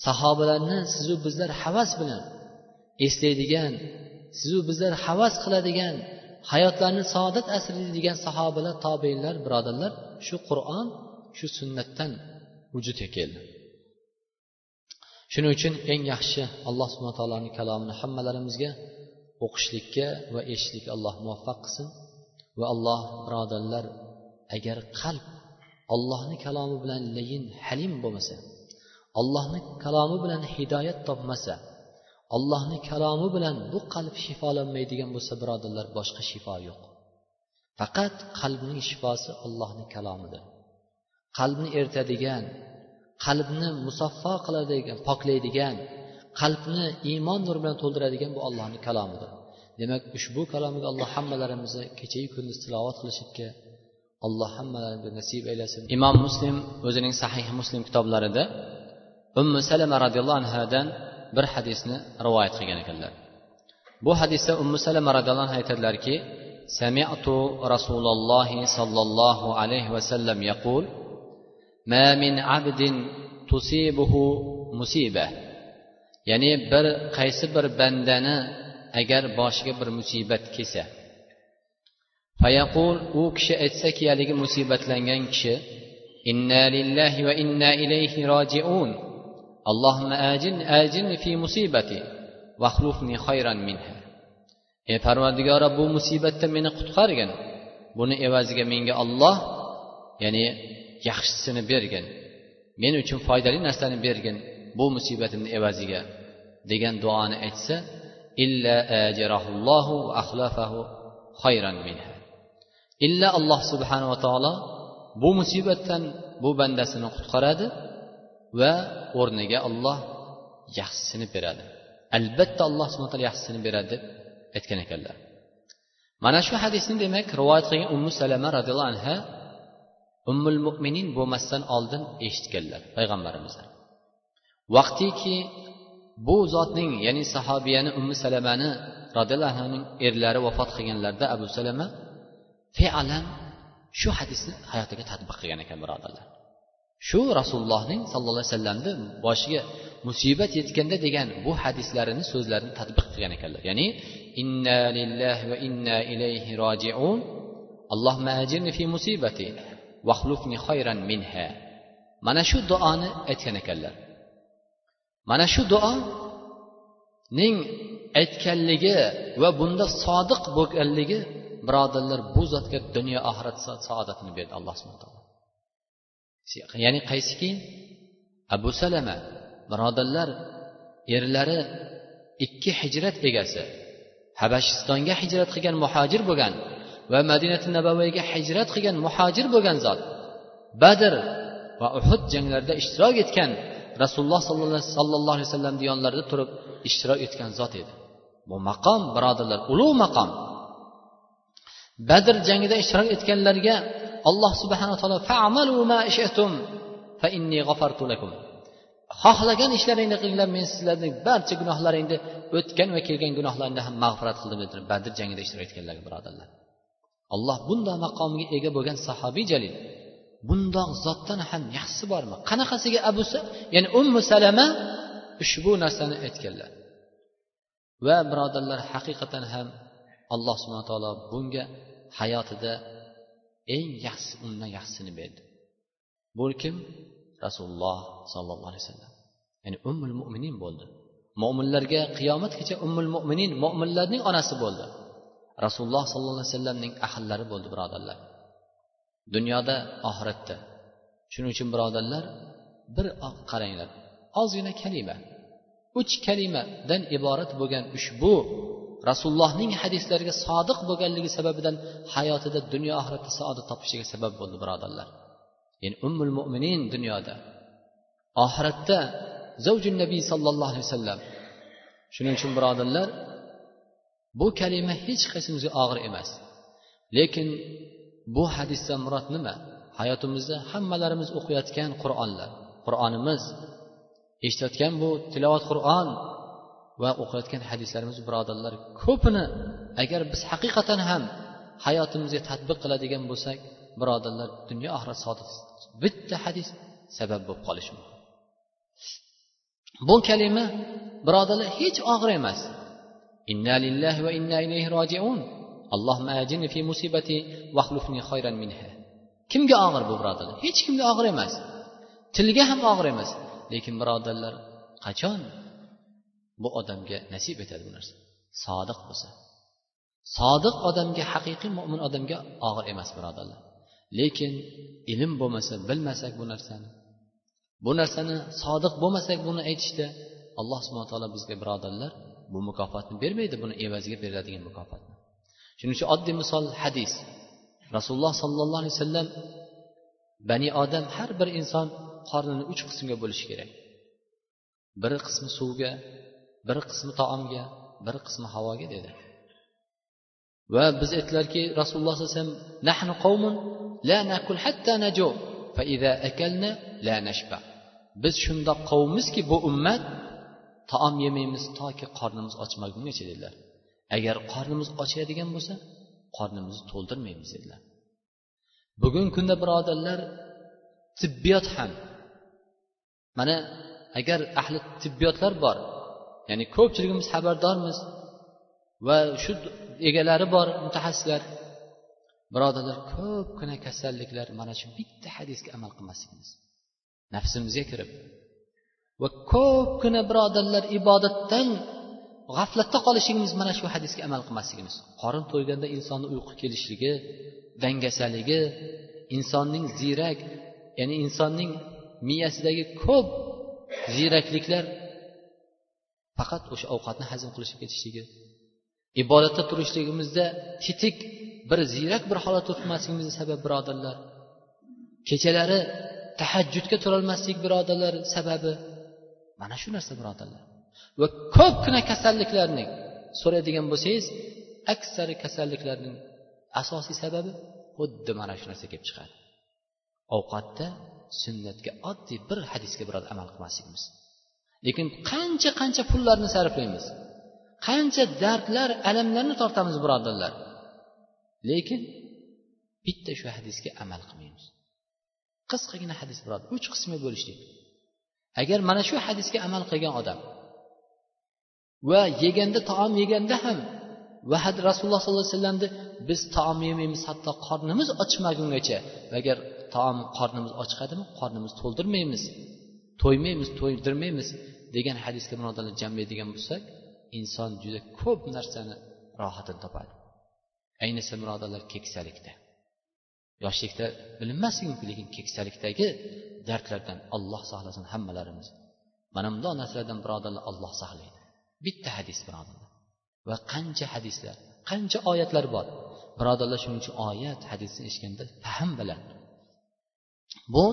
Speaker 1: sahobalarni sizu bizlar havas bilan eslaydigan sizu bizlar havas qiladigan hayotlarni saodat degan sahobalar tobeinlar birodarlar shu qur'on shu sunnatdan vujudga keldi. Shuning uchun eng yaxshi alloh subhana taoloni kalomini hammalarimizga o'qishlikka va eshitishlikka alloh muvaffaq qilsin. Va alloh birodarlar agar qalb ollohni kalomi bilan layin halim bo'lmasa ollohni kalomi bilan hidoyat topmasa allohni kalomi bilan bu qalb shifolanmaydigan bo'lsa birodarlar boshqa shifo yo'q. Faqat qalbning shifosi allohni kalomidir. Qalbni eritadigan qalbni musaffo qiladigan poklaydigan qalbni iymon nuri bilan to'ldiradigan bu allohni kalomidir. Demak ushbu kalomiga alloh hammalarimizni kechayu kunduz tilovat qilishlikka alloh hammalarimizga nasib aylasin. Imom muslim o'zining sahih muslim kitoblarida ummu salama roziyallohu anhudan bir hadisni rivoyat qilgan ekanlar bu hadisda ummu salama roziyallohu anhu aytadilarki سمعت رسول الله صلى الله عليه وسلم يقول ما من عبد تصيبه مصيبة ya'ni bir qaysi bir bandani agar boshiga bir musibat kelsa fayaqul u kishi aytsaki haligi musibatlangan kishi inna lillahi va inna ilayhi rojiun allohimma ajin ajinni fi musibati vaxlufni xayran minha. Ey parvardigora bu musibatdan meni qutqargin. Buni evaziga menga olloh ya'ni yaxshisini bergin. Men uchun foydali narsani bergin bu musibatimni evaziga degan duoni aytsa illa ajrahullohu va axlafahu xayran minha. Illa alloh subhanava taolo bu musibatdan bu bandasini qutqaradi. Va o'rniga olloh yaxshisini beradi. Albatta alloh subhana taolo yaxshisini beradi deb aytgan ekanlar. Mana shu hadisni demak rivoyat qilgan ummu salama roziyallohu anha ummul mo'minin bo'lmasdan oldin eshitganlar payg'ambarimizdan. Vaqtiki bu zotning ya'ni sahobiyani ummu salamani roziyallohu anhuning erlari vafot qilganlarida abu salama fe'lan shu hadisni hayotiga tadbiq qilgan ekan birodarlar. Shu rasulullohning sallallohu alayhi vasallamni boshiga musibat yetganda degan bu hadislarini so'zlarini tadbiq qilgan ekanlar. Ya'ni inna lillahi va inna ilayhi rojiun. Allohma ajirni fi musibati vahlufni xayran minha. Mana shu duoni aytgan ekanlar. Mana shu duoning aytganligi va bunda sodiq bo'lganligi birodarlar bu zotga dunyo oxirat saodatini berdi alloh subhana taolo ya'ni qaysiki abu salama. Birodarlar erlari ikki hijrat egasi habashistonga hijrat qilgan muhojir bo'lgan va madinati nabaviyga hijrat qilgan muhojir bo'lgan zot. Badr va uhud janglarida ishtirok etgan rasululloh sollallohu alayhi vasallam yonlarida turib ishtirok etgan zot edi. Bu maqom birodarlar ulug' maqom. Badr jangida ishtirok etganlarga alloh subhana taolo fa inni g'afartu lakum. Xohlagan ishlaringni qilinglar men sizlarning barcha gunohlaringni o'tgan va kelgan gunohlaringni ham mag'firat qildim dedi badr jangida ishtirok etganlarga birodarlar. Alloh bundoq maqomiga ega bo'lgan sahobiy jalil bundoq zotdan ham yaxshisi bormi? Qanaqasiga abu ya'ni ummu salama ushbu narsani aytganlar. Va birodarlar haqiqatan ham alloh subhana taolo bunga hayotida eng yaxshi undan yaxshisini berdi. Bu kim? Rasululloh sollallohu alayhi vasallam. Ya'ni ummul mo'minin bo'ldi. Mo'minlarga qiyomatgacha ummul mo'minin mo'minlarning onasi bo'ldi. Rasululloh sollallohu alayhi vasallamning ahillari bo'ldi birodarlar. Dunyoda oxiratda. Shuning uchun birodarlar bir qaranglar. Ozgina kalima. Uch kalimadan iborat bo'lgan ushbu rasulullohning hadislariga sodiq bo'lganligi sababidan hayotida dunyo oxiratda saodat topishiga sabab bo'ldi birodarlar. Ya'ni ummul mo'minin dunyoda. Oxiratda zavjun nabiy sollallohu alayhi vasallam. Shuning uchun birodarlar bu kalima hech qaysimizga og'ir emas. Lekin bu hadisdan murod nima? Hayotimizda hammalarimiz o'qiyotgan qur'onlar qur'onimiz eshitayotgan bu tilovat qur'on va o'qiyotgan hadislarimiz birodarlar ko'pini agar biz haqiqatan ham hayotimizga tadbiq qiladigan bo'lsak birodarlar dunyo oxirat sodiq bitta hadis sabab bo'lib qolishi mumkin. Bu kalima birodarlar hech og'ir emas. Inna lillahi va inna ilayhi rojiun. Allohma ajini fi musibati vahlufni khayran minha. Kimga og'ir bu birodarlar? Hech kimga og'ir emas. Tilga ham og'ir emas. Lekin birodarlar qachon? Bu odamga nasib etadi bu narsa. Sodiq bo'lsa. Sodiq odamga haqiqiy mo'min odamga og'ir emas birodarlar. Lekin ilm bo'lmasa bilmasak bu narsani bu narsani sodiq bo'lmasak buni aytishda alloh subhana taolo bizga birodarlar bu mukofotni bermaydi buni evaziga beriladigan mukofotni shuning uchun oddiy misol hadis. Rasululloh sollallohu alayhi vasallam bani odam har bir inson qornini uch qismga bo'lishi kerak. Bir qismi suvga bir qismi taomga bir qismi havoga dedi. Va biz aytdilarki rasululloh sallallohu alayhi vasallam nahnu qavmun la nakul hatta najo fa idza akalna la nashba. Biz shundoq qavmmizki bu ummat taom yemaymiz toki qornimiz ochmagungacha dedilar. Agar qornimiz ochadigan bo'lsa qornimizni to'ldirmaymiz dedilar. Bugungi kunda birodarlar tibbiyot ham mana agar ahli tibbiyotlar bor ya'ni ko'pchiligimiz xabardormiz. Va shu egalari bor mutaxassislar birodarlar ko'pgina kasalliklar mana shu bitta hadisga amal qilmasligimiz nafsimizga kirib va ko'pgina birodarlar ibodatdan g'aflatda qolishligimiz mana shu hadisga amal qilmasligimiz qorin to'yganda insonni uyqu kelishligi dangasaligi insonning ziyrak ya'ni insonning miyasidagi ko'p ziyrakliklar faqat o'sha ovqatni hazm qilishib ketishligi. Ibodatda turishligimizda tetik bir ziyrak bir holatda turmasligimizni sabab birodarlar. Kechalari tahajjudga turolmaslik birodarlar sababi mana shu narsa birodarlar. Va ko'pgina kasalliklarning so'raydigan bo'lsangiz aksari kasalliklarning asosiy sababi xuddi mana shu narsa kelib chiqadi. Ovqatda sunnatga oddiy bir hadisga biroz amal qilmasligimiz. Lekin qancha qancha pullarni sarflaymiz. Qancha dardlar alamlarni tortamiz birodarlar. Lekin bitta shu hadisga amal qilmaymiz. Qisqagina hadis birodar uch qismga bo'lishlik. Agar mana shu hadisga amal qilgan odam va yeganda taom yeganda ham va rasululloh sollallohu alayhi vasallamni biz taom yemaymiz hatto qornimiz ochmagungacha agar taom qornimiz ochqadimi qornimiz to'ldirmaymiz. To'ymaymiz to'ydirmaymiz degan hadisga birodarlar jamlaydigan bo'lsak inson juda ko'p narsani rohatini topadi. Ayniqsa birodarlar keksalikda. Yoshlikda bilinmasligi mumkin lekin keksalikdagi dardlardan alloh saqlasin hammalarimiz. Mana bundoq narsalardan birodarlar olloh saqlaydi bitta hadis birodarlar. Va qancha hadislar qancha oyatlar bor. Birodarlar shuning uchun oyat hadisni eshitganda fahm bilan bu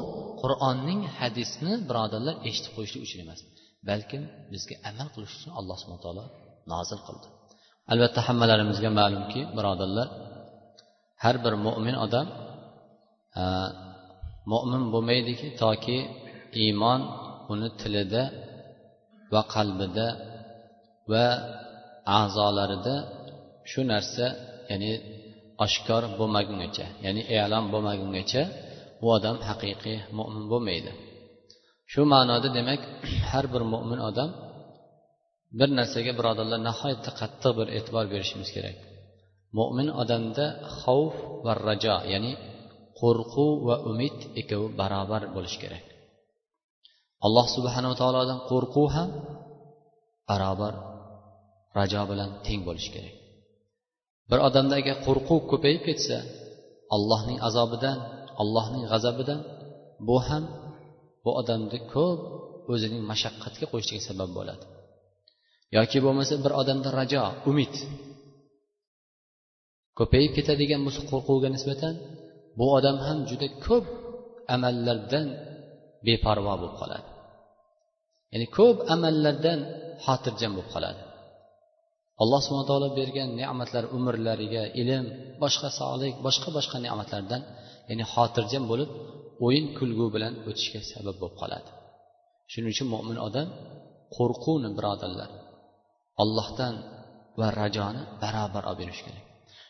Speaker 1: qur'onning hadisni birodarlar eshitib qo'yishlik uchun emas balkim bizga amal qilish uchun alloh subhana taolo nozil qildi. Albatta hammalarimizga ma'lumki birodarlar har bir mo'min odam e, mo'min bo'lmaydiki toki iymon uni tilida va qalbida va a'zolarida shu narsa ya'ni oshkor bo'lmagungacha ya'ni e'lon bo'lmagungacha u odam haqiqiy mo'min bo'lmaydi. Shu ma'noda demak har bir mo'min odam bir narsaga birodarlar nihoyatda qattiq bir e'tibor berishimiz kerak. Mo'min odamda xavf va rajo ya'ni qo'rquv va umid ikkovi barobar bo'lishi kerak. Alloh subhanava taolodan qo'rquv ham barobar rajo bilan teng bo'lishi kerak. Bir odamda agar qo'rquv ko'payib ketsa allohning azobidan allohning g'azabidan bu ham bu odamni ko'p o'zining mashaqqatga qo'yishiga sabab bo'ladi. Yoki bo'lmasa bir odamda rajo umid ko'payib ketadigan bo'lsa qo'rquvga nisbatan bu odam ham juda ko'p amallardan beparvo bo'lib qoladi. Ya'ni ko'p amallardan xotirjam bo'lib qoladi. Alloh subhana taolo bergan ne'matlar umrlariga ilm boshqa sog'lik boshqa boshqa ne'matlardan ya'ni xotirjam bo'lib o'yin kulgu bilan o'tishga sabab bo'lib qoladi. Shuning uchun mo'min odam qo'rquvni birodarlar ollohdan va rajoni barobar olib yurish kerak.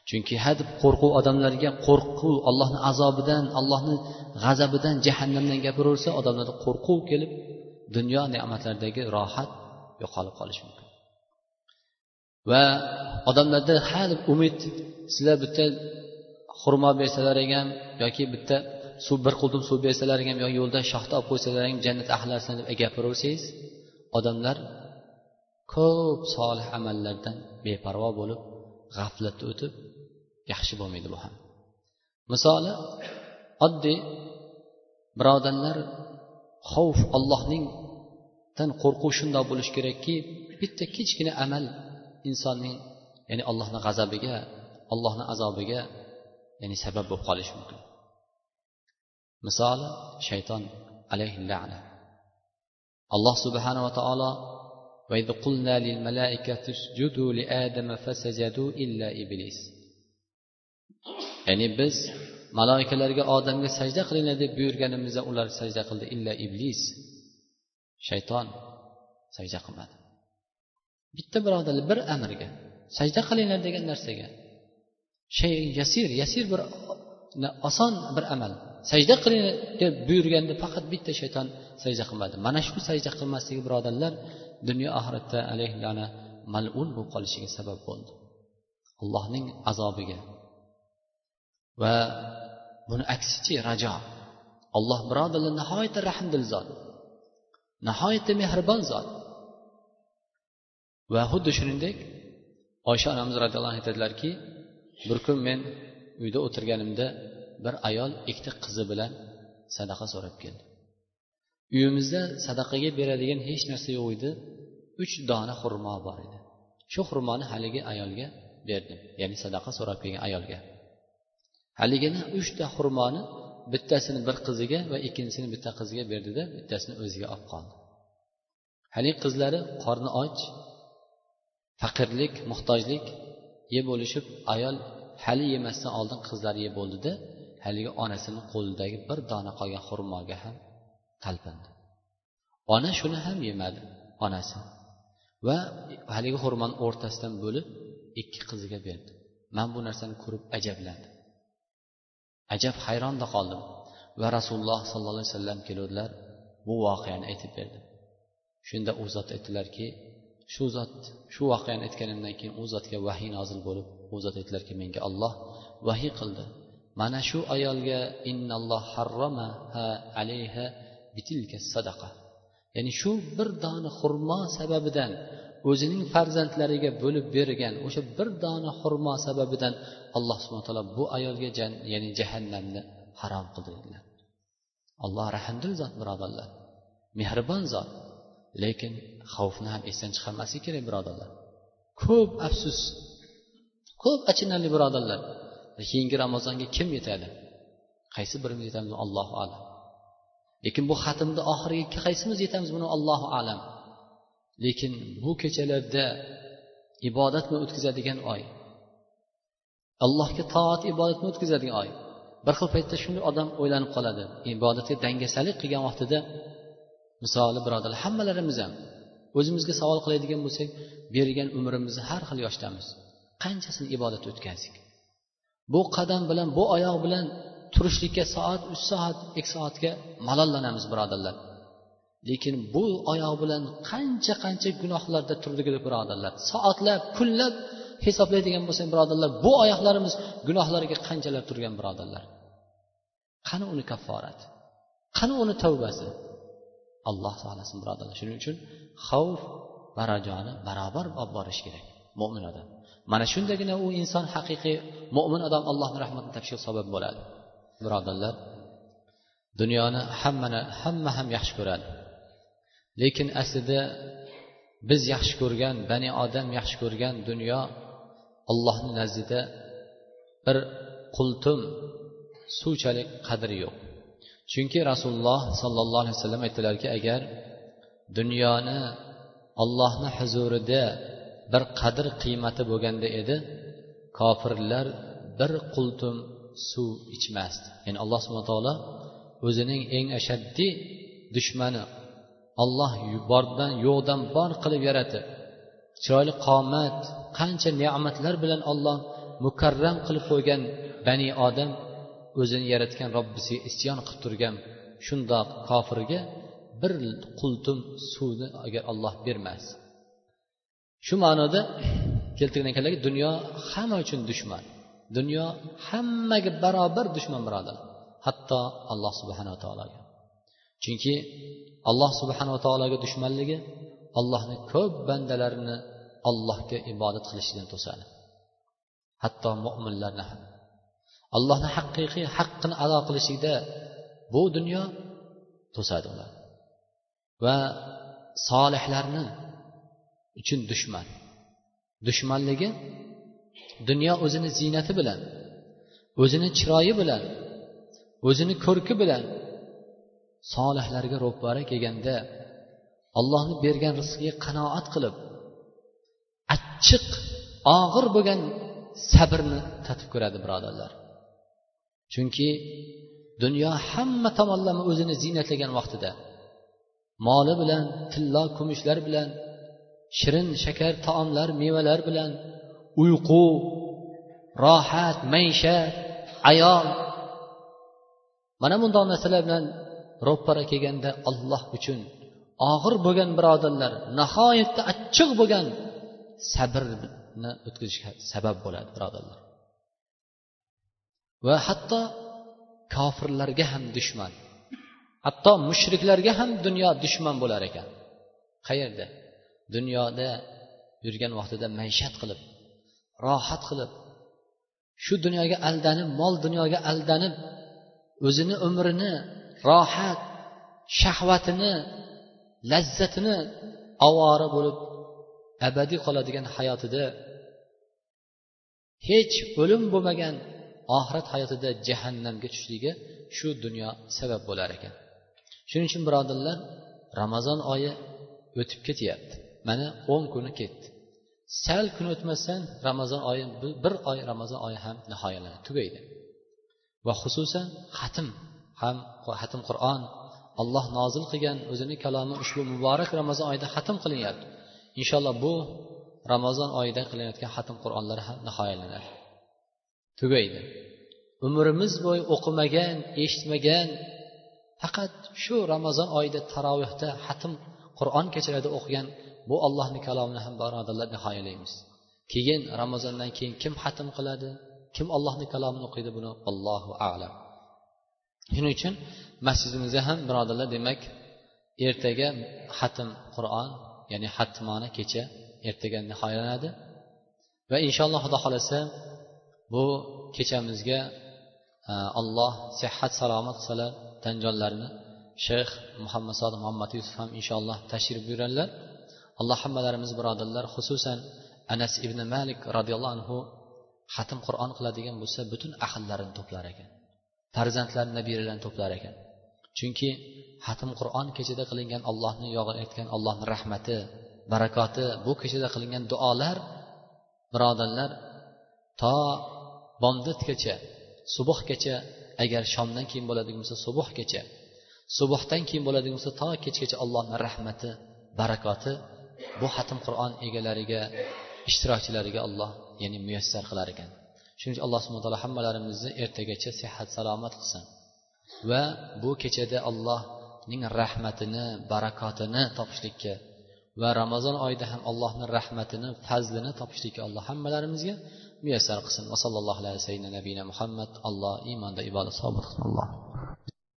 Speaker 1: Chunki hadeb qo'rquv odamlarga qo'rquv allohni azobidan allohni g'azabidan jahannamdan gapiraversa odamlarda qo'rquv kelib dunyo ne'matlaridagi rohat yo'qolib qolishi mumkin. Va odamlarda har umid sizlar bitta xurmo bersalar ham yoki bitta suv bir qultum suv bersalar ham yoki yo'lda shaxta olib qo'ysalaring jannat ahlarsan deb gapiraversangiz odamlar ko'p solih amallardan beparvo bo'lib g'aflatda o'tib yaxshi bo'lmaydi bu ham. Misoli oddiy birodarlar xavf ollohningdan qo'rquv shundoq bo'lishi kerakki bitta kichkina amal insonning ya'ni allohni g'azabiga allohni azobiga ya'ni sabab bo'lib qolishi mumkin misoli shayton alayhi lana alloh subhanava taolo وإذ قلنا للملائكة اسجدوا لآدم فسجدوا إلا إبليس ya'ni biz maloikalarga odamga sajda qilinglar deb buyurganimizda ular sajda qildi illa iblis shayton sajda qilmadi bitta birodarlar bir amrga sajda qilinglar degan narsaga shay yasir yasir bir oson bir amal. Sajda qiling deb buyurganda faqat bitta shayton sajda qilmadi. Mana shu sajda qilmasligi birodarlar dunyo oxiratda alayhi lana malun bo'lib qolishiga sabab bo'ldi. Allohning azobiga. Va buni aksichi rajo. Alloh birodarlar nihoyatda rahmdil zot. Nihoyatda mehribon zot. Va xuddi shuningdek oysha onamiz roziyallohu anhu aytadilarki bir kun men uyda o'tirganimda bir ayol ikkita qizi bilan sadaqa so'rab keldi. Uyimizda sadaqaga beradigan hech narsa yo'q edi. Uch dona xurmo bor edi. Shu xurmoni haligi ayolga berdim ya'ni sadaqa so'rab kelgan ayolga. Haligini uchta xurmoni bittasini bir qiziga va ikkinchisini bitta qiziga berdida bittasini o'ziga olib qoldi. Haligi qizlari qorni och faqirlik muhtojlik yeb bo'lishib ayol hali yemasdan oldin qizlari yeb bo'ldida haligi onasini qo'lidagi bir dona qolgan xurmoga ham talpindi. Ona shuni ham yemadi onasi. Va haligi xurmoni o'rtasidan bo'lib ikki qiziga berdi. Man bu narsani ko'rib ajablandim ajab hayronda qoldim va rasululloh sollallohu alayhi vasallam keluvdilar bu voqeani aytib berdi. Shunda u zot aytdilarki shu zot shu voqeani aytganimdan keyin u zotga vahiy nozil bo'lib u zot aytdilarki menga olloh vahiy qildi. Mana shu ayolga innalloh harramaha alayha bitilka sadaqa. Ya'ni shu bir dona xurmo sababidan o'zining farzandlariga bo'lib bergan o'sha bir dona xurmo sababidan alloh subhana taolo bu ayolga ya'ni jahannamni harom qildi dedilar. Alloh rahmdil zot birodarlar. Mehribon zot. Lekin xavfni ham esdan chiqarmaslik kerak birodarlar. Ko'p afsus. Ko'p achinarli birodarlar. Keyingi ramazonga kim yetadi? Qaysi birimiz yetamiz? Allohu alam. Lekin bu xatmni oxiriga qaysimiz yetamiz? Buni allohu alam. Lekin bu kechalarda ibodat bilan o'tkazadigan oy. Allohga toat ibodat bilan o'tkazadigan oy. Bir xil paytda shunday odam o'ylanib qoladi. Ibodatga dangasalik qilgan vaqtida misoli birodarlar hammalarimiz ham o'zimizga savol qiladigan bo'lsak bergan umrimizni har xil yoshdamiz. Qanchasini ibodat o'tkazdik bu qadam bilan bu oyoq bilan turishlikka soat uch soat ikki soatga malollanamiz birodarlar. Lekin bu oyoq bilan qancha qancha gunohlarda turdik birodarlar. Soatlab kunlab hisoblaydigan bo'lsak birodarlar bu oyoqlarimiz gunohlarga qanchalar turgan birodarlar? Qani uni kafforati qani uni tavbasi? Alloh saqlasin birodarlar. Shuning uchun xavf va rajoni barobar olib borish kerak mo'min odam. Mana shundagina u inson haqiqiy mo'min odam allohni rahmatini topishiga sabab bo'ladi. Birodarlar dunyoni hammani hamma ham yaxshi ko'radi. Lekin aslida biz yaxshi ko'rgan bani odam yaxshi ko'rgan dunyo allohni nazdida bir qultum suvchalik qadri yo'q. Chunki rasululloh sollallohu alayhi vasallam aytdilarki agar dunyoni allohni huzurida bir qadr qiymati bo'lganda edi kofirlar bir qultum suv ichmasdi. Ya'ni alloh subhana taolo o'zining eng ashaddiy dushmani olloh bordan yo'qdan bor qilib yaratib chiroyli qomat qancha ne'matlar bilan olloh mukarram qilib qo'ygan bani odam o'zini yaratgan robbisiga isyon qilib turgan shundoq kofirga bir qultum suvni agar olloh bermas. Shu ma'noda keltirgan ekanlarki dunyo hamma uchun dushman. Dunyo hammaga barobar dushman birodar. Hatto alloh subhanava taologa. Chunki alloh subhanava taologa dushmanligi allohni ko'p bandalarini allohga ibodat qilishidan to'sadi. Hatto mo'minlarni ham. Allohni haqiqiy haqqini ado qilishlikda bu dunyo to'sadi ular. Va solihlarni uchun dushman. Dushmanligi dunyo o'zini ziynati bilan o'zini chiroyi bilan o'zini ko'rki bilan solihlarga ro'para kelganda allohni bergan rizqiga qanoat qilib achchiq og'ir bo'lgan sabrni tatib ko'radi birodarlar. Chunki dunyo hamma tomonlama o'zini ziynatlagan vaqtida moli bilan tillo kumushlar bilan shirin shakar taomlar mevalar bilan uyqu rohat maishat ayol mana bundoq narsalar bilan ro'para kelganda olloh uchun og'ir bo'lgan birodarlar nihoyatda achchiq bo'lgan sabrni o'tkazishga sabab bo'ladi birodarlar. Va hatto kofirlarga ham dushman. Hatto mushriklarga ham dunyo dushman bo'lar ekan. Qayerda? Dunyoda yurgan vaqtida maishat qilib rohat qilib shu dunyoga aldanib mol dunyoga aldanib o'zini umrini rohat shahvatini lazzatini ovora bo'lib abadiy qoladigan hayotida hech o'lim bo'lmagan oxirat hayotida jahannamga tushishligi shu dunyo sabab bo'lar ekan. Shuning uchun birodarlar ramazon oyi o'tib ketyapti. Mana o'n kuni ketdi. Sal kun o'tmasdan ramazon oyi bir oy ramazon oyi ham nihoyalanadi tugaydi. Va xususan xatm ham xatm qur'on alloh nozil qilgan o'zini kalomi ushbu muborak ramazon oyida xatm qilinyapti. Inshaalloh bu ramazon oyida qilinayotgan xatm qur'onlar ham nihoyalanadi. Tugaydi. Umrimiz bo'yi o'qimagan eshitmagan faqat shu ramazon oyida tarovehda hatm qur'on kechalarida o'qigan bu ollohni kalomini ham birodarlar nihoyalaymiz keyin ramazondan keyin kim hatm qiladi kim ollohni kalomini o'qiydi buni? Allohu alam. Shuning uchun masjidimizda ham birodarlar demak ertaga hatm qur'on ya'ni hatmona kecha ertaga nihoyalanadi. Va inshaalloh xudo xohlasa bu kechamizga e, alloh sihat salomat qilsalar tanjonlarni shayx muhammad sodiq muhammad yusuf ham inshaalloh tashrif buyuradilar alloh hammalarimiz birodarlar xususan anas ibn malik roziyallohu anhu xatm qur'on qiladigan bo'lsa butun ahllarini to'plar ekan. Farzandlarini nabiralarini to'plar ekan. Chunki xatm qur'on kechada qilingan allohni yog'ayotgan allohni rahmati barakoti bu kechada qilingan duolar birodarlar to bomdodgacha subuhgacha agar shomdan keyin bo'ladigan bo'lsa subuhgacha subuhdan keyin bo'ladigan bo'lsa to kechgacha allohni rahmati barakoti bu xatm qur'on egalariga ishtirokchilariga alloh ya'ni muyassar qilar ekan. Shuning uchun alloh subhana taolo hammalarimizni ertagacha sihat salomat qilsin. Va bu kechada allohning rahmatini barakotini topishlikka va ramazon oyida ham allohni rahmatini fazlini topishlikka alloh hammalarimizga muyassar qilsin va sallallohu alayhi vasallam muhammad alloh iymonda ibodat sobit qilsin alloh